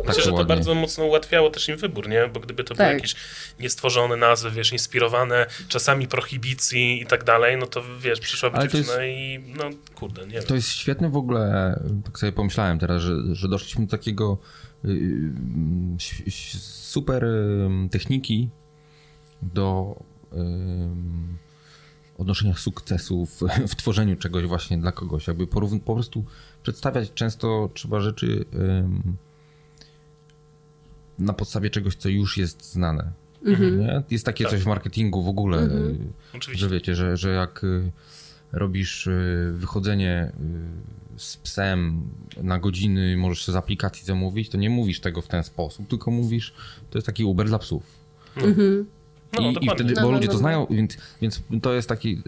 Myślę, że to bardzo mocno ułatwiało też im wybór, nie? Bo gdyby to były Tak. jakieś niestworzone nazwy, wiesz, inspirowane czasami prohibicji i tak dalej, no to wiesz, przyszłaby Ale dziewczyna i no kurde, nie wiem. To jest świetne w ogóle, tak sobie pomyślałem teraz, że, że doszliśmy do takiego y, y, ś- super y, techniki do y, odnoszenia sukcesu w, w tworzeniu czegoś właśnie dla kogoś. Jakby po prostu przedstawiać często trzeba rzeczy na podstawie czegoś, co już jest znane. Nie? Jest takie Tak. coś w marketingu w ogóle, Oczywiście. że wiecie, że, że jak y, robisz y, wychodzenie y, z psem na godziny, możesz z aplikacji zamówić, to nie mówisz tego w ten sposób, tylko mówisz, to jest taki Uber dla psów. No, I, I dokładnie. wtedy, No, bo no, ludzie no, to no. znają, więc, więc to jest taki,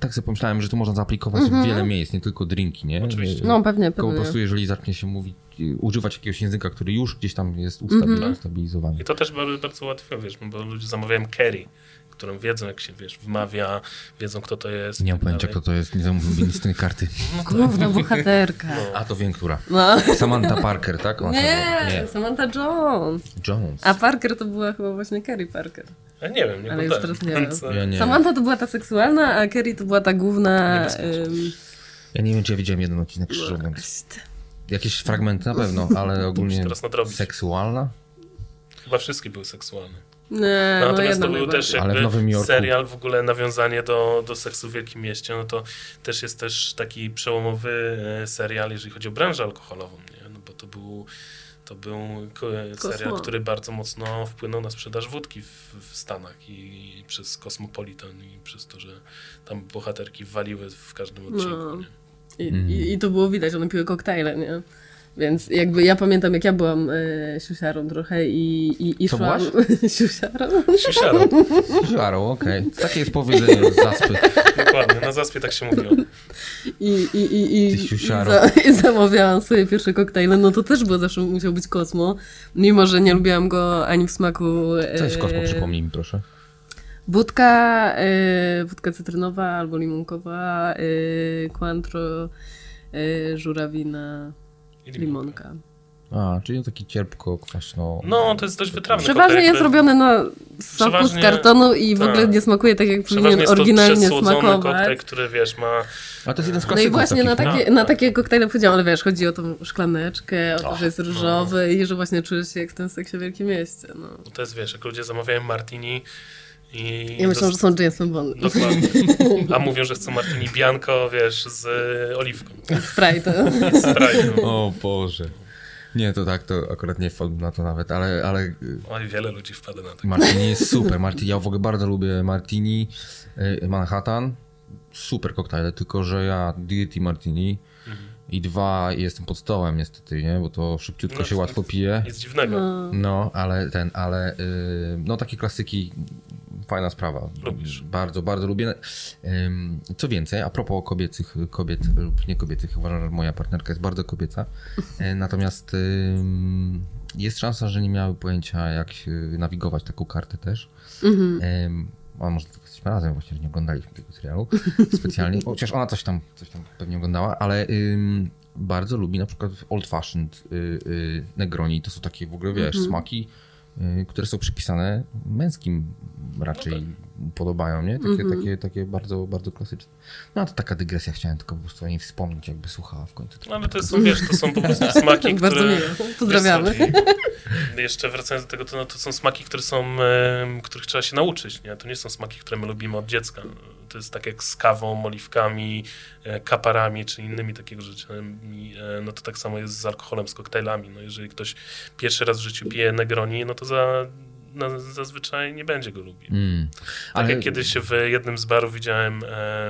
tak sobie pomyślałem, że to można zaaplikować w wiele miejsc, nie tylko drinki, nie? Oczywiście. Y, No pewnie, Tylko po pewnie. prostu jeżeli zacznie się mówić, y, używać jakiegoś języka, który już gdzieś tam jest ustabil- ustabilizowany. I to też bardzo, bardzo łatwo, wiesz, bo ludzie zamawiają Kerry, którą wiedzą, jak się, wiesz, wymawia, wiedzą, kto to jest. Nie mam tak pojęcia, dalej. kto to jest, nie zamówiłem z tej karty. Główna bohaterka. A to wiem, która. No. Samantha Parker, tak? Nie, nie. Samantha Jones. Jones. A Parker to była chyba właśnie Carrie Parker. Ja nie wiem, nie Ale już teraz nie wiem. Ja nie. Samantha to była ta seksualna, a Kerry to była ta główna... Ym, Ja nie wiem, czy ja widziałem jeden odcinek, szczerze mówiąc. Jakieś fragmenty na pewno, ale ogólnie teraz nadrobić. seksualna? Chyba wszystkie były seksualne. Nie, no Natomiast jedna to był też w jakby Nowym Jorku. serial, w ogóle nawiązanie do, do seksu w Wielkim Mieście, no to też jest też taki przełomowy e, serial, jeżeli chodzi o branżę alkoholową, nie? No bo to był, to był serial, Kosmo. który bardzo mocno wpłynął na sprzedaż wódki w, w Stanach i, i przez Cosmopolitan i przez to, że tam bohaterki waliły w każdym odcinku, No. I, Mhm. i, I to było widać, one piły koktajle, nie? Więc jakby ja pamiętam, jak ja byłam e, siusiarą trochę i, i, i Co szłam... siusiarą? Siusiarą, Żarą, okej. Takie jest powiedzenie z zaspy. dokładnie, na zaspie tak się mówiło. I, i, i, i, za, i zamawiałam swoje pierwsze koktajle, no to też było zawsze musiał być Kosmo, mimo że nie lubiłam go ani w smaku... Co jest Kosmo? e, Przypomnij mi proszę. Wódka, e, wódka cytrynowa albo limonkowa, e, Cointreau, e, żurawina, limonka. limonka. A, czyli taki cierpko, kwaśno. No, to jest dość wytrawne. Przeważnie jest robione na soku Przeważnie- z kartonu i w tak. ogóle nie smakuje tak, jak powinien oryginalnie przesłodzony koktajl, smakować. który wiesz, ma A to jest jeden z No i właśnie na takich, takie, no. na takie koktajle powiedziałam, ale wiesz, chodzi o tą szklaneczkę, o to, że jest no. różowy i że właśnie czujesz się jak w tym seksie w Wielkim Mieście. No. To jest, wiesz, jak ludzie zamawiają martini i... Ja myślę, że są Jamesem Bond. Dokładnie. A mówią, że chcą martini bianco, wiesz, z oliwką. Sprite. Z Sprite'em. O Boże. Nie, to tak, to akurat nie wpadłem na to nawet, ale, ale y, Oj, wiele ludzi wpada na to. Martini jest super. Martini, ja w ogóle bardzo lubię Martini, y, Manhattan. Super koktajle, tylko że ja Diety Martini i dwa jestem pod stołem niestety, nie? Bo to szybciutko No, się to łatwo pije. Nic dziwnego. No. No, ale ten, ale y, no takie klasyki, fajna sprawa. Lubisz. Bardzo, bardzo lubię. Co więcej, a propos kobiecych, kobiet lub nie kobiecych, uważam, że moja partnerka jest bardzo kobieca. E, Natomiast jest szansa, że nie miały pojęcia, jak nawigować taką kartę też. Ym, A może tylko jesteśmy razem, właśnie że nie oglądaliśmy tego serialu specjalnie. Chociaż ona coś tam, coś tam pewnie oglądała, ale ym, bardzo lubi na przykład old fashioned y, y, Negroni. To są takie w ogóle, wiesz, smaki, y, które są przypisane męskim raczej podobają, nie? Takie, takie, takie bardzo, bardzo klasyczne. No to taka dygresja, chciałem tylko po prostu o niej wspomnieć, jakby słuchała w końcu. No ale to są, wiesz, to są po prostu smaki, Bardzo które... miło. Pozdrawiamy. I Jeszcze wracając do tego, to, no, to są smaki, które są, których trzeba się nauczyć, nie? To nie są smaki, które my lubimy od dziecka. To jest tak jak z kawą, oliwkami, e, kaparami, czy innymi takiego rzeczami. E, No to tak samo jest z alkoholem, z koktajlami. No jeżeli ktoś pierwszy raz w życiu pije Negroni, no to za, no, zazwyczaj nie będzie go lubił. Mm. Tak Ale jak kiedyś w jednym z barów widziałem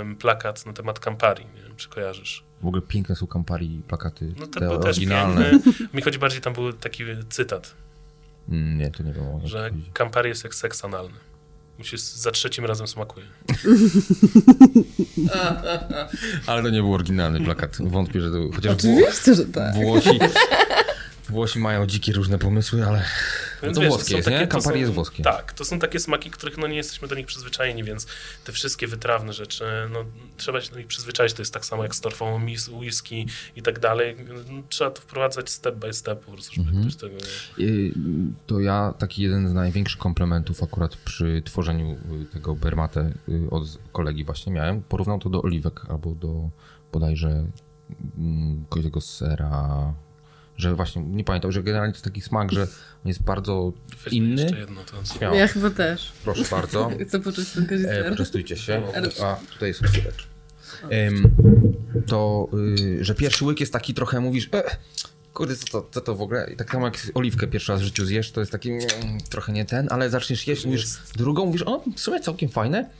em, plakat na temat Campari, nie wiem, czy kojarzysz. w ogóle piękne są Campari plakaty, No to te był też oryginalne. piękny. Mi chodzi bardziej, tam był taki cytat, Mm, nie, to nie wiem że. Campari jest jak seks analny. Musisz za trzecim razem smakuje. Ale to nie był oryginalny plakat. Wątpię, że to... Chociaż Oczywiście, że tak. Włosi, Włosi mają dzikie różne pomysły, ale no to wiesz, włoskie jest, nie? takie- to Campari jest włoskie. Tak, to są takie smaki, których no nie jesteśmy do nich przyzwyczajeni, więc te wszystkie wytrawne rzeczy, no trzeba się do nich przyzwyczaić. To jest tak samo jak z torfą whisky i tak dalej. No, Trzeba to wprowadzać step by step po prostu, żeby Mhm. ktoś tego... Y, To ja taki jeden z największych komplementów akurat przy tworzeniu y, tego Bermate y, od kolegi właśnie miałem. Porównał to do oliwek albo do bodajże mm, tego sera, że właśnie, nie pamiętam, że generalnie to jest taki smak, że on jest bardzo Weźmy inny. Jeszcze jedno, to Śmiało, Ja chyba też. proszę bardzo. Chcę poczuć ten E, poczęstujcie się. A, tutaj jest otwieracz. Em, to, y, że pierwszy łyk jest taki trochę, mówisz, e, kurde, co to, co to w ogóle? I tak samo jak oliwkę pierwszy raz w życiu zjesz, to jest taki mm, trochę nie ten, ale zaczniesz jeść, mówisz drugą, mówisz, o, w sumie całkiem fajne.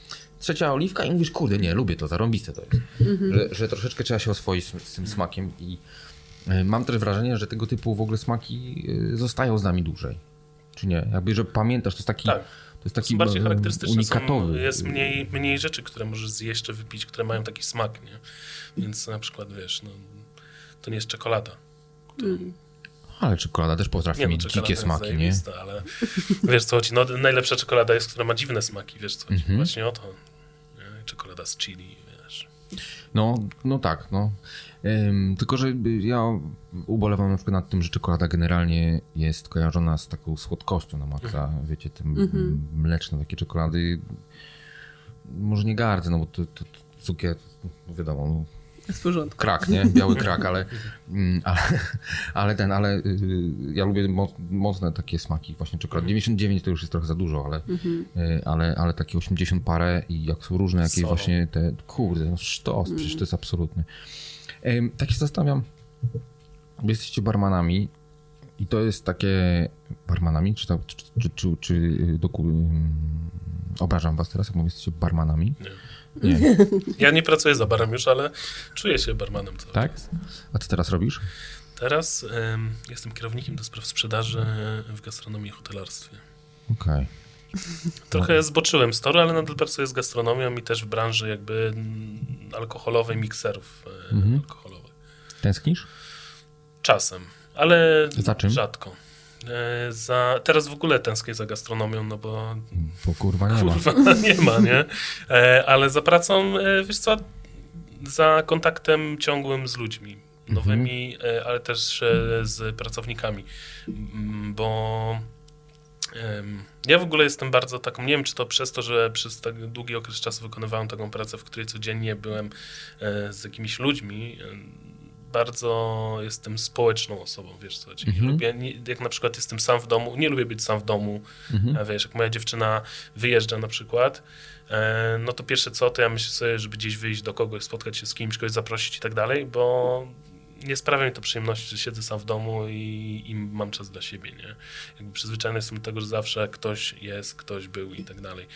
Trzecia oliwka i mówisz, kurde, nie, lubię to, zarąbiste to jest. Że, że troszeczkę trzeba się oswoić z, z tym smakiem i mam też wrażenie, że tego typu w ogóle smaki y, zostają z nami dłużej. Czy nie? Jakby, że pamiętasz, to jest taki, Tak. to jest taki bardziej e, charakterystyczne, unikatowy. są, jest mniej, mniej rzeczy, które możesz zjeść czy wypić, które mają taki smak, nie? Więc na przykład, wiesz, no, to nie jest czekolada. Ale czekolada też potrafi Nie, no, mieć dzikie smaki, nie? ale wiesz co chodzi, no, najlepsza czekolada jest, która ma dziwne smaki, wiesz co chodzi, Mhm. właśnie o to. Nie? Czekolada z chili, wiesz. No, no tak, no. Tylko, że ja ubolewam na przykład nad tym, że czekolada generalnie jest kojarzona z taką słodkością na maksa. Wiecie, te mleczne takie czekolady. Może nie gardzę, no bo to, to, to cukier, wiadomo, no, w porządku. krak, nie? Biały krak, ale, mm, ale, ale ten, ale y, ja lubię mo- mocne takie smaki właśnie czekolady. 99 to już jest trochę za dużo, ale, y, ale, ale takie 80 parę i jak są różne jakieś właśnie te, kurde, no sztos, przecież to jest absolutny. Tak się zastanawiam, jesteście barmanami i to jest takie, barmanami, czy, to, czy, czy, czy, czy y, doku, obrażam was teraz, jak mówię, jesteście barmanami? Nie. Nie. Ja nie pracuję za barem już, ale czuję się barmanem cały Tak? czas. A co teraz robisz? Teraz em, jestem kierownikiem do spraw sprzedaży w gastronomii i hotelarstwie. Okej. Trochę zboczyłem z toru, ale nadal pracuję z gastronomią i też w branży jakby alkoholowej, mikserów e, Mhm. alkoholowych. Tęsknisz? Czasem, ale Za czym? rzadko. E, Za, teraz w ogóle tęsknię za gastronomią, no bo Bo kurwa nie ma. kurwa nie ma, nie? E, Ale za pracą, wiesz co, za kontaktem ciągłym z ludźmi nowymi, e, ale też z pracownikami, bo ja w ogóle jestem bardzo taką, nie wiem czy to przez to, że przez tak długi okres czasu wykonywałem taką pracę, w której codziennie byłem e, z jakimiś ludźmi, bardzo jestem społeczną osobą, wiesz co, Mhm. lubię, nie, jak na przykład jestem sam w domu, nie lubię być sam w domu, Mhm. wiesz, jak moja dziewczyna wyjeżdża na przykład, e, no to pierwsze co, to ja myślę sobie, żeby gdzieś wyjść do kogoś, spotkać się z kimś, kogoś zaprosić i tak dalej, bo nie sprawia mi to przyjemności, że siedzę sam w domu i, i mam czas dla siebie, nie? Jakby przyzwyczajony jestem do tego, że zawsze ktoś jest, ktoś był i tak dalej.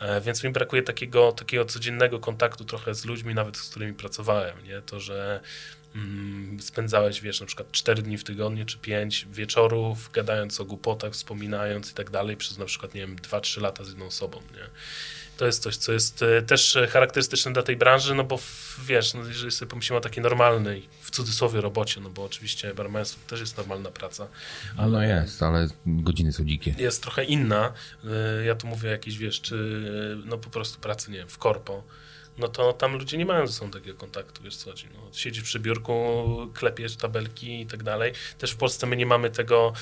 E, więc mi brakuje takiego, takiego codziennego kontaktu trochę z ludźmi, nawet z którymi pracowałem, nie? To, że mm, spędzałeś, wiesz, na przykład 4 dni w tygodniu czy 5 wieczorów, gadając o głupotach, wspominając i tak dalej, przez na przykład, nie wiem, 2-3 lata z jedną osobą, nie? To jest coś, co jest e, też e, charakterystyczne dla tej branży, no bo wiesz, no jeżeli sobie pomyślimy o takiej normalnej, w cudzysłowie robocie, no bo oczywiście barmaństwo to też jest normalna praca, Ale no jest, ale godziny są dzikie. jest trochę inna. Y, Ja tu mówię jakieś, wiesz, czy no po prostu pracy, nie wiem, w korpo, no to tam ludzie nie mają ze sobą takiego kontaktu, wiesz co chodzi. No, siedzisz przy biurku, klepiesz tabelki i tak dalej. Też w Polsce my nie mamy tego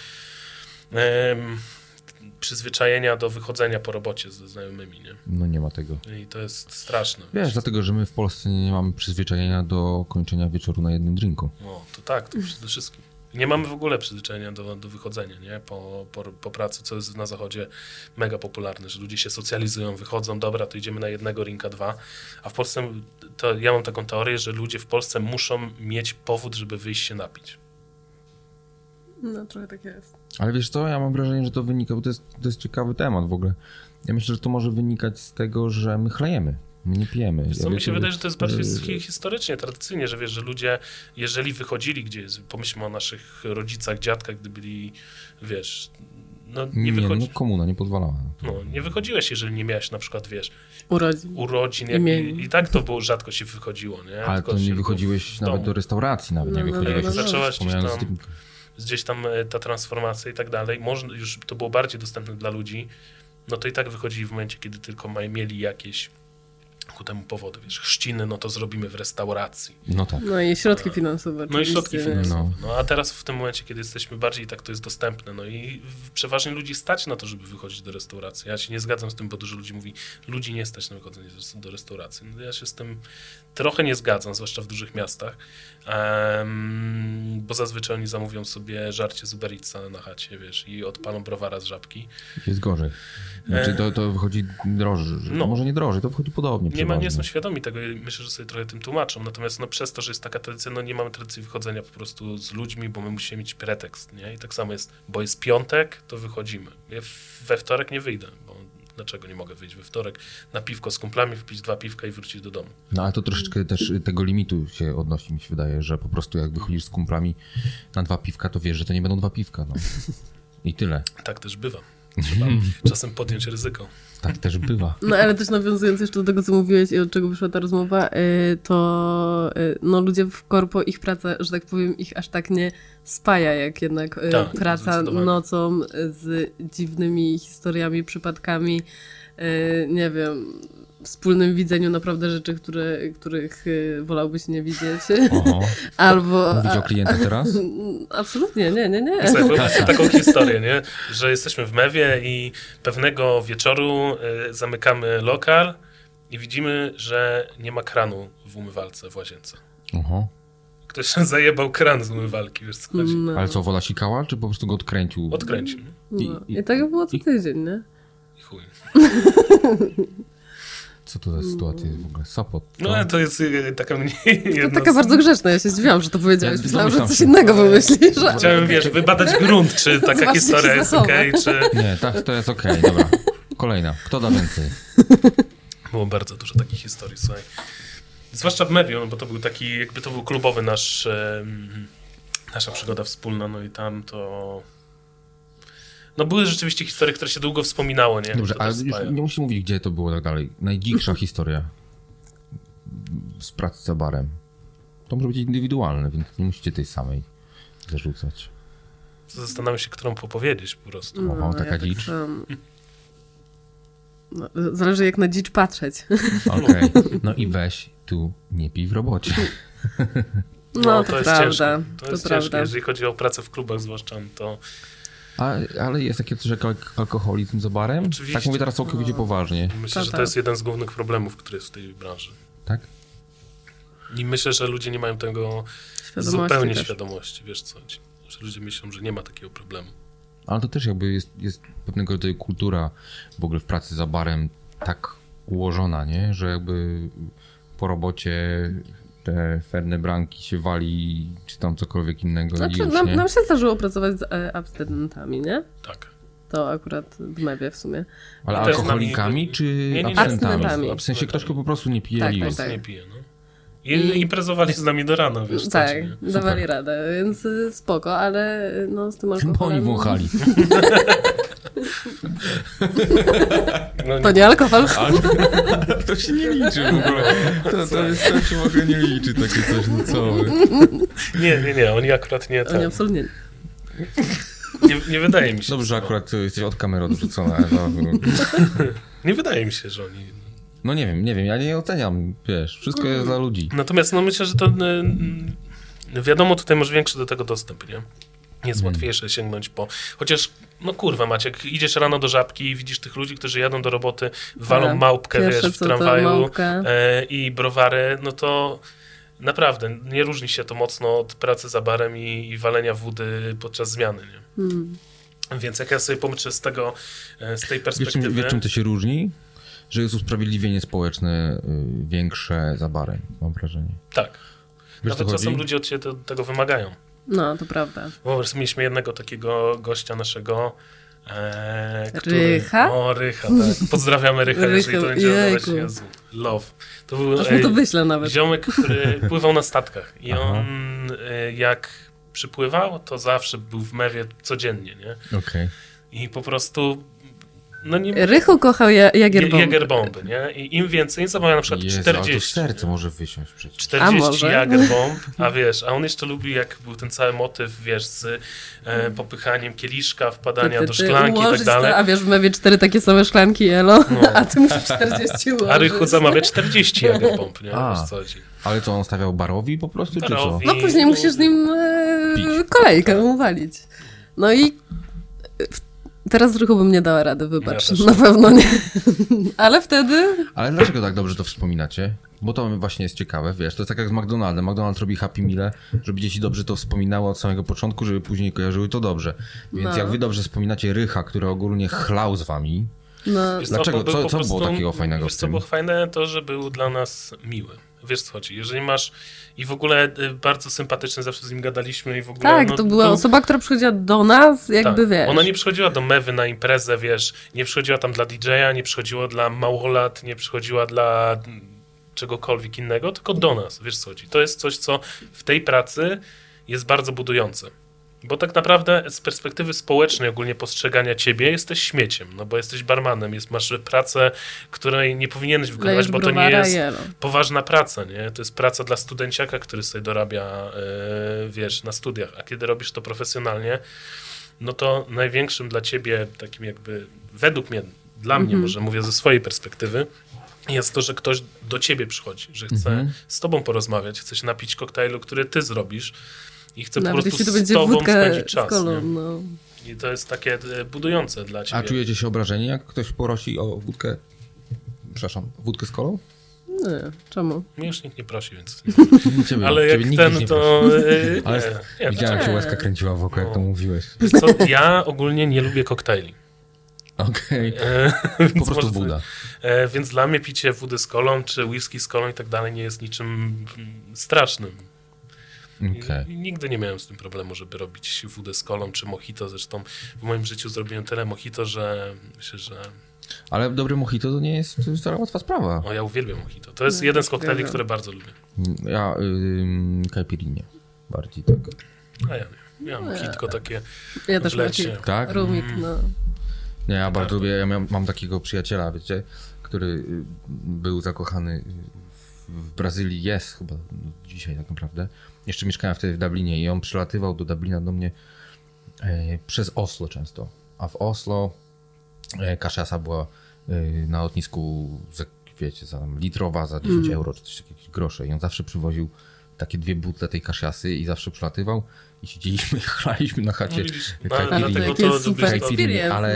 przyzwyczajenia do wychodzenia po robocie ze znajomymi, nie? No nie ma tego. I to jest straszne. Wiesz, dlatego, że my w Polsce nie mamy przyzwyczajenia do kończenia wieczoru na jednym drinku. No, to tak, to przede wszystkim. Nie mamy w ogóle przyzwyczajenia do, do wychodzenia, nie? Po, po, po pracy, co jest na zachodzie mega popularne, że ludzie się socjalizują, wychodzą, dobra, to idziemy na jednego rinka dwa, a w Polsce, to ja mam taką teorię, że ludzie w Polsce muszą mieć powód, żeby wyjść się napić. No, trochę tak jest. Ale wiesz co, ja mam wrażenie, że to wynika, bo to jest, to jest ciekawy temat w ogóle. Ja myślę, że to może wynikać z tego, że my chlejemy, my nie pijemy. Wiesz Co Ja mi wiecie, się wydaje, że to jest bardziej że- hi- historycznie, tradycyjnie, że wiesz, że ludzie, jeżeli wychodzili gdzieś, pomyślmy o naszych rodzicach, dziadkach, gdy byli, wiesz, no nie, Nie, wychodzi, no komuna nie pozwalała. no, nie wychodziłeś, jeżeli nie miałeś na przykład, wiesz, Urodzin. urodzin, jak, i, i tak to było, rzadko się wychodziło, nie? Ale Tylko to nie wychodziłeś nawet do restauracji, nawet nie No, no, wychodziłeś. no, no, no. Zaczęłaś gdzieś tam- e, ta transformacja i tak dalej, można, już to było bardziej dostępne dla ludzi, no to i tak wychodzili w momencie, kiedy tylko mieli jakieś ku temu powody, wiesz, chrzciny, no to zrobimy w restauracji. No tak. No i środki finansowe. No i środki finansowe. No a teraz w tym momencie, kiedy jesteśmy bardziej tak to jest dostępne, no i przeważnie ludzi stać na to, żeby wychodzić do restauracji. Ja się nie zgadzam z tym, bo dużo ludzi mówi, ludzi nie stać na wychodzenie do- do restauracji. No ja się z tym trochę nie zgadzam, zwłaszcza w dużych miastach, em, bo zazwyczaj oni zamówią sobie żarcie z Uber Eatsa na chacie, wiesz, i odpalą browara z żabki. Jest gorzej. Znaczy to, to wychodzi drożej. No. Może nie drożej, to wychodzi podobnie. Nie, ma, nie są świadomi tego myślę, że sobie trochę tym tłumaczą. Natomiast no, przez to, że jest taka tradycja, no nie mamy tradycji wychodzenia po prostu z ludźmi, bo my musimy mieć pretekst, nie? I tak samo jest, bo jest piątek, to wychodzimy. Ja we wtorek nie wyjdę, dlaczego nie mogę wyjść we wtorek na piwko z kumplami, wpić dwa piwka i wrócić do domu. No ale to troszeczkę też tego limitu się odnosi, mi się wydaje, że po prostu jak wychodzisz z kumplami na dwa piwka, to wiesz, że to nie będą dwa piwka. No. I tyle. Tak też bywa. Trzeba czasem podjąć ryzyko. Tak też bywa. No ale też nawiązując jeszcze do tego, co mówiłeś i od czego wyszła ta rozmowa, y, to y, no, ludzie w korpo, ich praca, że tak powiem, ich aż tak nie spaja, jak jednak y, Tak, praca nocą z dziwnymi historiami, przypadkami, nie wiem, wspólnym widzeniu naprawdę rzeczy, które, których y, wolałbyś nie widzieć. Oho. Albo... Mówić o klientach teraz? Absolutnie, nie, nie, nie. Słuchaj, taką historię, nie? że jesteśmy w mewie i pewnego wieczoru y, zamykamy lokal i widzimy, że nie ma kranu w umywalce w łazience. Oho. Ktoś zajebał kran z umywalki, wiesz co chodzi? No, Ale co, woda sikała, czy po prostu go odkręcił? Odkręcił. no. i- I tak było co i- tydzień, nie? I chuj. Co to za sytuacja jest w ogóle? Sopot. co? No ale to jest y, taka mniej To jedna taka bardzo grzeczna, ja się zdziwiłam, że to powiedziałeś. Myślałam, że coś innego wymyślisz. że- Chciałem, wiesz, wybadać grunt, czy taka Zobaczcie, historia jest okej, czy... Nie, tak, to jest okej, dobra. Kolejna. Kto da więcej? Było bardzo dużo takich historii, słuchaj. Zwłaszcza w Mewiu, no bo to był taki, jakby to był klubowy nasz, nasza przygoda wspólna, no i tam to... No były rzeczywiście historie, które się długo wspominało, nie? Dobrze, To ale nie musisz mówić, gdzie to było tak dalej. Najdziksza historia z pracy za barem. To może być indywidualne, więc nie musicie tej samej zarzucać. Zastanawiam się, którą popowiedzieć po prostu. No, Oho, taka ja tak dzicz. sam. No, zależy jak na dzicz patrzeć. Okej, no i weź tu nie pij w robocie. No, to, jest prawda. ciężkie. To, To jest prawda. ciężkie. Jeżeli chodzi o pracę w klubach zwłaszcza, to A, ale jest takie coś jak al- alkoholizm za barem? Oczywiście. Tak mówię teraz całkowicie poważnie, myślę, To że to tak. jest jeden z głównych problemów, który jest w tej branży. tak? I myślę, że ludzie nie mają tego Świadomości zupełnie też. świadomości, wiesz co. Że ludzie myślą, że nie ma takiego problemu. Ale to też jakby jest, jest pewnego rodzaju kultura w ogóle w pracy za barem tak ułożona, nie? Że jakby po robocie te ferne branki się wali, czy tam cokolwiek innego i Znaczy, już, nam, nie? nam się zdarzyło pracować z e, abstynentami, nie? Tak. To akurat w Mewie w sumie. Ale alkoholikami, nami- czy Nie, nie, nie. abstynentami? Abstynentami. W sensie ktoś, kto po prostu nie pije Tak, i tak, tak. Nie pije, no. I imprezowali z nami do rana, wiesz co tak, nie? dawali radę, więc y, spoko, ale y, no z tym Bo alkoholem... oni wąchali. No, To nie alkohol. To się nie liczy w ogóle. To, to, jest, to się w ogóle nie liczy takie coś, no co wy. nie, nie, nie, oni akurat nie, Oni ten, absolutnie nie. nie, nie wydaje mi się. Dobrze, że no. akurat jesteś od kamery odwrócona. No, Nie wydaje mi się, że oni... no nie wiem, nie wiem, ja nie oceniam, wiesz, wszystko jest dla ludzi. Natomiast no myślę, że to y, wiadomo, tutaj masz większy do tego dostęp, nie? Jest Hmm. łatwiejsze sięgnąć po... Chociaż, no kurwa Maciek, idziesz rano do Żabki i widzisz tych ludzi, którzy jadą do roboty, walą Tak. małpkę, Pierwsze wiesz, w tramwaju e, i browary, no to naprawdę nie różni się to mocno od pracy za barem i, i walenia wody podczas zmiany, nie? Hmm. Więc jak ja sobie pomyślę z tego, e, z tej perspektywy... czym, wiesz, czym to się różni? Że jest usprawiedliwienie społeczne y, większe za barem, mam wrażenie. Tak. Wiesz, co Nawet czasem chodzi? ludzie od ciebie tego wymagają. No, to prawda. Wyobraź, mieliśmy jednego takiego gościa naszego, e, który... Rycha? O, Rycha, tak. Pozdrawiamy Rycha, jeżeli Rycha, to będzie oglądać. Jezu, love. To był Aż mu to wyślę nawet. ziomek, który pływał na statkach i Aha. on e, jak przypływał, to zawsze był w mewie codziennie, nie? Okej. I po prostu no nie... Rychu kochał ja. Jagerbomby, nie? I im więcej, zamawia na przykład Jezu, ale to 40. serce nie? może wysiąść przecież. 40 A może? Jagerbomb, a wiesz, a on jeszcze lubi, jak był ten cały motyw, wiesz, z e, popychaniem kieliszka, wpadania Ty, do ty, szklanki i tak dalej. A wiesz, w Mewie cztery takie same szklanki elo, No. a ty musisz 40 ułożyć. A Rychu zamawia 40 Jagerbomb, nie? A. Wiesz co chodzi. Ale co, on stawiał barowi po prostu, Barowi. czy co? No później musisz z nim e, kolejkę uwalić. No i teraz z Rychu bym nie dała rady, wybacz. Ja Na pewno nie. Ale wtedy Ale dlaczego tak dobrze to wspominacie? Bo to właśnie jest ciekawe, wiesz, to jest tak jak z McDonaldem. McDonald's robi Happy Meal, żeby dzieci dobrze to wspominały od samego początku, żeby później kojarzyły to dobrze. Więc No. jak wy dobrze wspominacie Rycha, który ogólnie chlał z wami, no, Dlaczego? Co- co było takiego fajnego w co tym? było fajne? To, że był dla nas miły. Wiesz co chodzi. Jeżeli masz i w ogóle y, bardzo sympatyczny, zawsze z nim gadaliśmy i w ogóle... tak, no, to była był- osoba, która przychodziła do nas, jakby tak. wiesz. Ona nie przychodziła do mewy na imprezę, wiesz, nie przychodziła tam dla DJ-a, nie przychodziła dla małolat, nie przychodziła dla czegokolwiek innego, tylko do nas, wiesz co chodzi. To jest coś, co w tej pracy jest bardzo budujące. Bo tak naprawdę z perspektywy społecznej ogólnie postrzegania ciebie jesteś śmieciem, no bo jesteś barmanem, jest, masz pracę, której nie powinieneś wykonywać, bo to nie jest elo. poważna praca, nie? To jest praca dla studenciaka, który sobie dorabia, e, wiesz, na studiach. A kiedy robisz to profesjonalnie, no to największym dla ciebie takim jakby, według mnie, dla mnie może, mówię ze swojej perspektywy, jest to, że ktoś do ciebie przychodzi, że chce z tobą porozmawiać, chce się napić koktajlu, który ty zrobisz i chce po Nawet prostu jeśli to z będzie tobą wódka spędzić z czas. kolą, nie? no. I to jest takie e, budujące dla ciebie. A czujecie się obrażeni, jak ktoś prosi o wódkę? Przepraszam, wódkę z kolą? Nie, czemu? Mnie już nikt nie prosi, więc... Ciebie, Ale jak ten, nie to... e, Ale nie, nie, widziałem, jak się nie. łezka kręciła wokół, jak to No. mówiłeś. Wiesz co, ja ogólnie nie lubię koktajli. Okej, E, po prostu woda. E, więc dla mnie picie wody z kolą, czy whisky z kolą i tak dalej nie jest niczym mm, strasznym. Okej. I nigdy nie miałem z tym problemu, żeby robić wódę z kolą czy mojito. Zresztą w moim życiu zrobiłem tyle mojito, że myślę, że Ale dobry mojito to nie jest to jest wcale łatwa sprawa. o, ja uwielbiam mojito. To jest No, jeden z koktajli, które bardzo lubię. Ja ym, caipirinha. Bardziej tak. A ja nie. Ja mojitko takie... Ja też W lecie. Tak? rumik, no. Nie, ja bardzo lubię, ja miałem, mam takiego przyjaciela, wiecie, który y, był zakochany w, Brazylii, jest chyba no, dzisiaj tak naprawdę. Jeszcze mieszkałem wtedy w Dublinie i on przylatywał do Dublina do mnie e, przez Oslo często. A w Oslo e, kaszasa była e, na lotnisku, za, wiecie, za litrowa, za 10 euro, czy coś takiego, jakieś grosze. I on zawsze przywoził takie dwie butle tej kaszasy i zawsze przylatywał i siedzieliśmy i chlaliśmy na chacie No ale,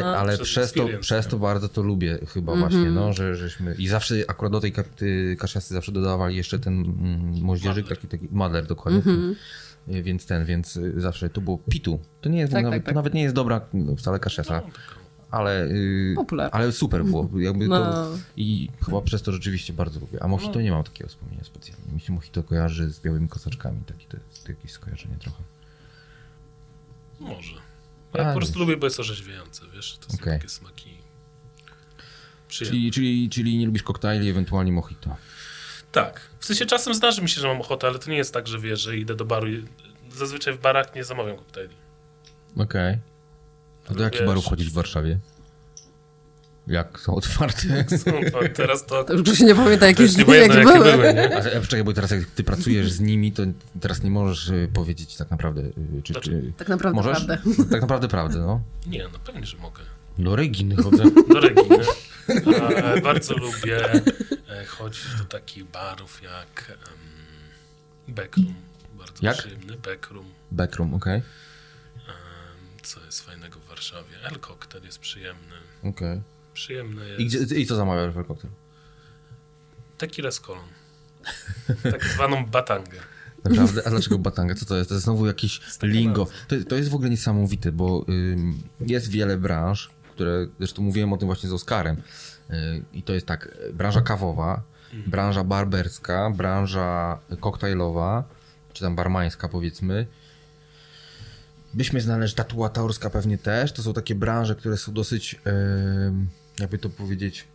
no. ale Przez przez, to, przez to bardzo to lubię chyba właśnie, no, że żeśmy i zawsze akurat do tej ka- ty- kaszasy zawsze dodawali jeszcze ten mm, moździerzyk, taki, taki madler dokładnie. Y, Więc ten, więc y, zawsze to było pitu. To nie jest Tak, nawet, tak, tak. to nawet nie jest dobra no, wcale kaszesa, ale, y, ale super było. Jakby No. to, I chyba przez to rzeczywiście bardzo lubię. A mojito nie mam takiego wspomnienia specjalnie. Mi się mojito kojarzy z białymi kosaczkami, taki to jest jakieś skojarzenie trochę. Może. A, Ja po wiesz. prostu lubię, bo jest orzeźwiające, wiesz? To są Okej. takie smaki przyjemne. Czyli, czyli, czyli nie lubisz koktajli, ewentualnie mojito. Tak. W sensie czasem zdarzy mi się, że mam ochotę, ale to nie jest tak, że wiesz, że idę do baru i zazwyczaj w barach nie zamawiam koktajli. Okej. A do jakich barów chodzić w Warszawie? Jak są otwarte? No to teraz to... To już Grzesiu nie pamięta, jakie, Już nie jakie, pamiętam, jakie były. były, nie? A, a czekaj, bo teraz jak ty pracujesz z nimi, to teraz nie możesz y, powiedzieć tak naprawdę. y, Czy, Znaczy, czy, Tak naprawdę możesz? prawdę. Tak naprawdę prawdę, no. Nie, no pewnie, że mogę. Do Reginy chodzę. Do Reginy. A, bardzo lubię e, chodzić do takich barów jak um, Backroom. Bardzo Jak? przyjemny. Backroom. Backroom, okej. Em, co jest fajnego w Warszawie? El Cocktail jest przyjemny. okej. Przyjemny jest. I, gdzie- I co zamawiasz w koktajl? Taki z kolą. Tak zwaną batangę. Naprawdę? A dlaczego batanga? Co to jest? To jest znowu jakiś lingo. To, to jest w ogóle niesamowite, bo ym, jest wiele branż, które, zresztą mówiłem o tym właśnie z Oskarem. Y, I to jest tak, branża kawowa, branża barberska, branża koktajlowa, czy tam barmańska powiedzmy. Byśmy znaleźli tatuatorska pewnie też. To są takie branże, które są dosyć, jakby to powiedzieć,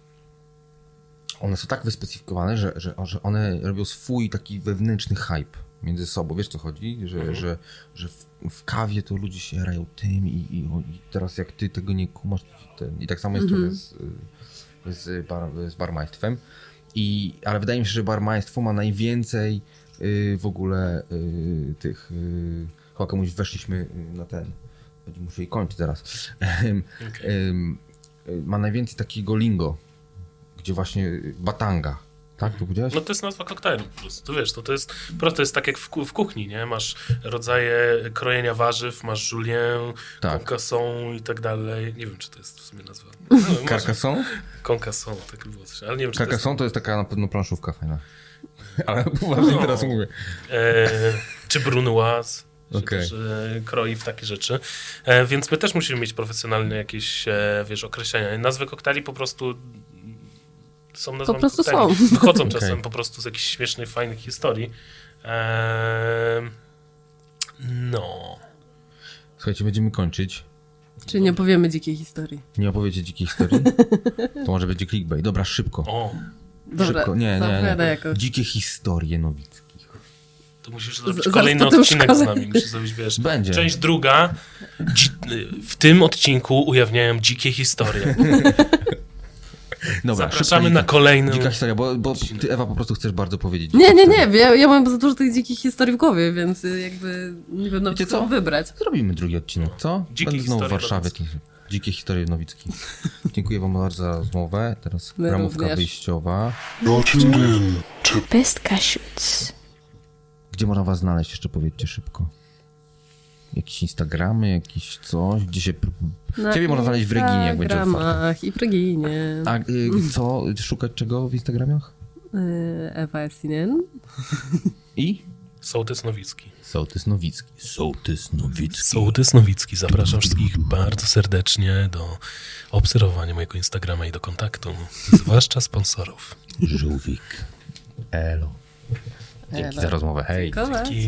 one są tak wyspecyfikowane, że, że, że one robią swój taki wewnętrzny hype między sobą. Wiesz co chodzi? Że, że, że w, w kawie to ludzie się jarają tym i, i, i teraz jak ty tego nie kumasz, ten, i tak samo jest trochę z, z, bar, z barmaństwem. I, ale wydaje mi się, że barmaństwo ma najwięcej y, w ogóle y, tych... Y, chyba komuś weszliśmy y, na ten... Będziemy musieli kończyć zaraz. Em, em, y, ma najwięcej takiego lingo, gdzie właśnie y, batanga. Tak, to powiedziałeś? No to jest nazwa koktajlu po prostu. To wiesz, to, to jest prosto, to jest tak jak w, w kuchni, nie? Masz rodzaje krojenia warzyw, masz julien, Tak. concassą i tak dalej. Nie wiem, czy to jest w sumie nazwa. No, może Carcassonne? Concassą, tak było coś, ale nie wiem, czy to jest... To jest taka na pewno planszówka fajna. Ale poważnie No. teraz mówię. E, czy brunoise, się Okej. też e, kroi w takie rzeczy. E, więc my też musimy mieć profesjonalne jakieś, e, wiesz, określenia. Nazwy koktajli po prostu są nazwami prostu koktajli. są. Wychodzą Okej. czasem po prostu z jakichś śmiesznych, fajnych historii. E, no. Słuchajcie, będziemy kończyć. Czyli nie powiemy dzikiej historii. Nie opowiecie dzikiej historii? To może będzie clickbait. Dobra, szybko. O, Dobra, szybko. Nie, nie, nie. jakoś. Dzikie historie Nowickich. To musisz zrobić zaraz kolejny odcinek z szkole. nami. Musisz zrobić, wiesz, Będzie. część druga. Dzi- w tym odcinku ujawniają dzikie historie. Dobra, Zapraszamy na kolejny. Dzika historia, bo, bo ty Ewa po prostu chcesz bardzo powiedzieć. Nie, nie, nie, ja, ja mam za dużo tych dzikich historii w głowie, więc y, jakby nie wiem nawet Wiecie co wybrać. Zrobimy drugi odcinek, co? Dzikie Będę znowu w historie Warszawie. nowickie. Dzikie historie Nowicki. Dziękuję wam bardzo za rozmowę. Teraz My ramówka również. wyjściowa. You're tuned Gdzie można was znaleźć? Jeszcze powiedzcie szybko. Jakieś Instagramy, jakieś coś? Gdzie się... Na Ciebie można znaleźć w Reginie, jak będzie otwarte. Instagramach i w Reginie. A y, co? Szukać czego w Instagramach? Y, Ewa Esinen. I? Sołtys Nowicki. Sołtys Nowicki. Sołtys Nowicki. Sołtys Nowicki. Zapraszam wszystkich bardzo serdecznie do obserwowania mojego Instagrama i do kontaktu, zwłaszcza sponsorów. Żółwik. Elo. Dzięki Elo. za rozmowę. Hej. Dziękuję.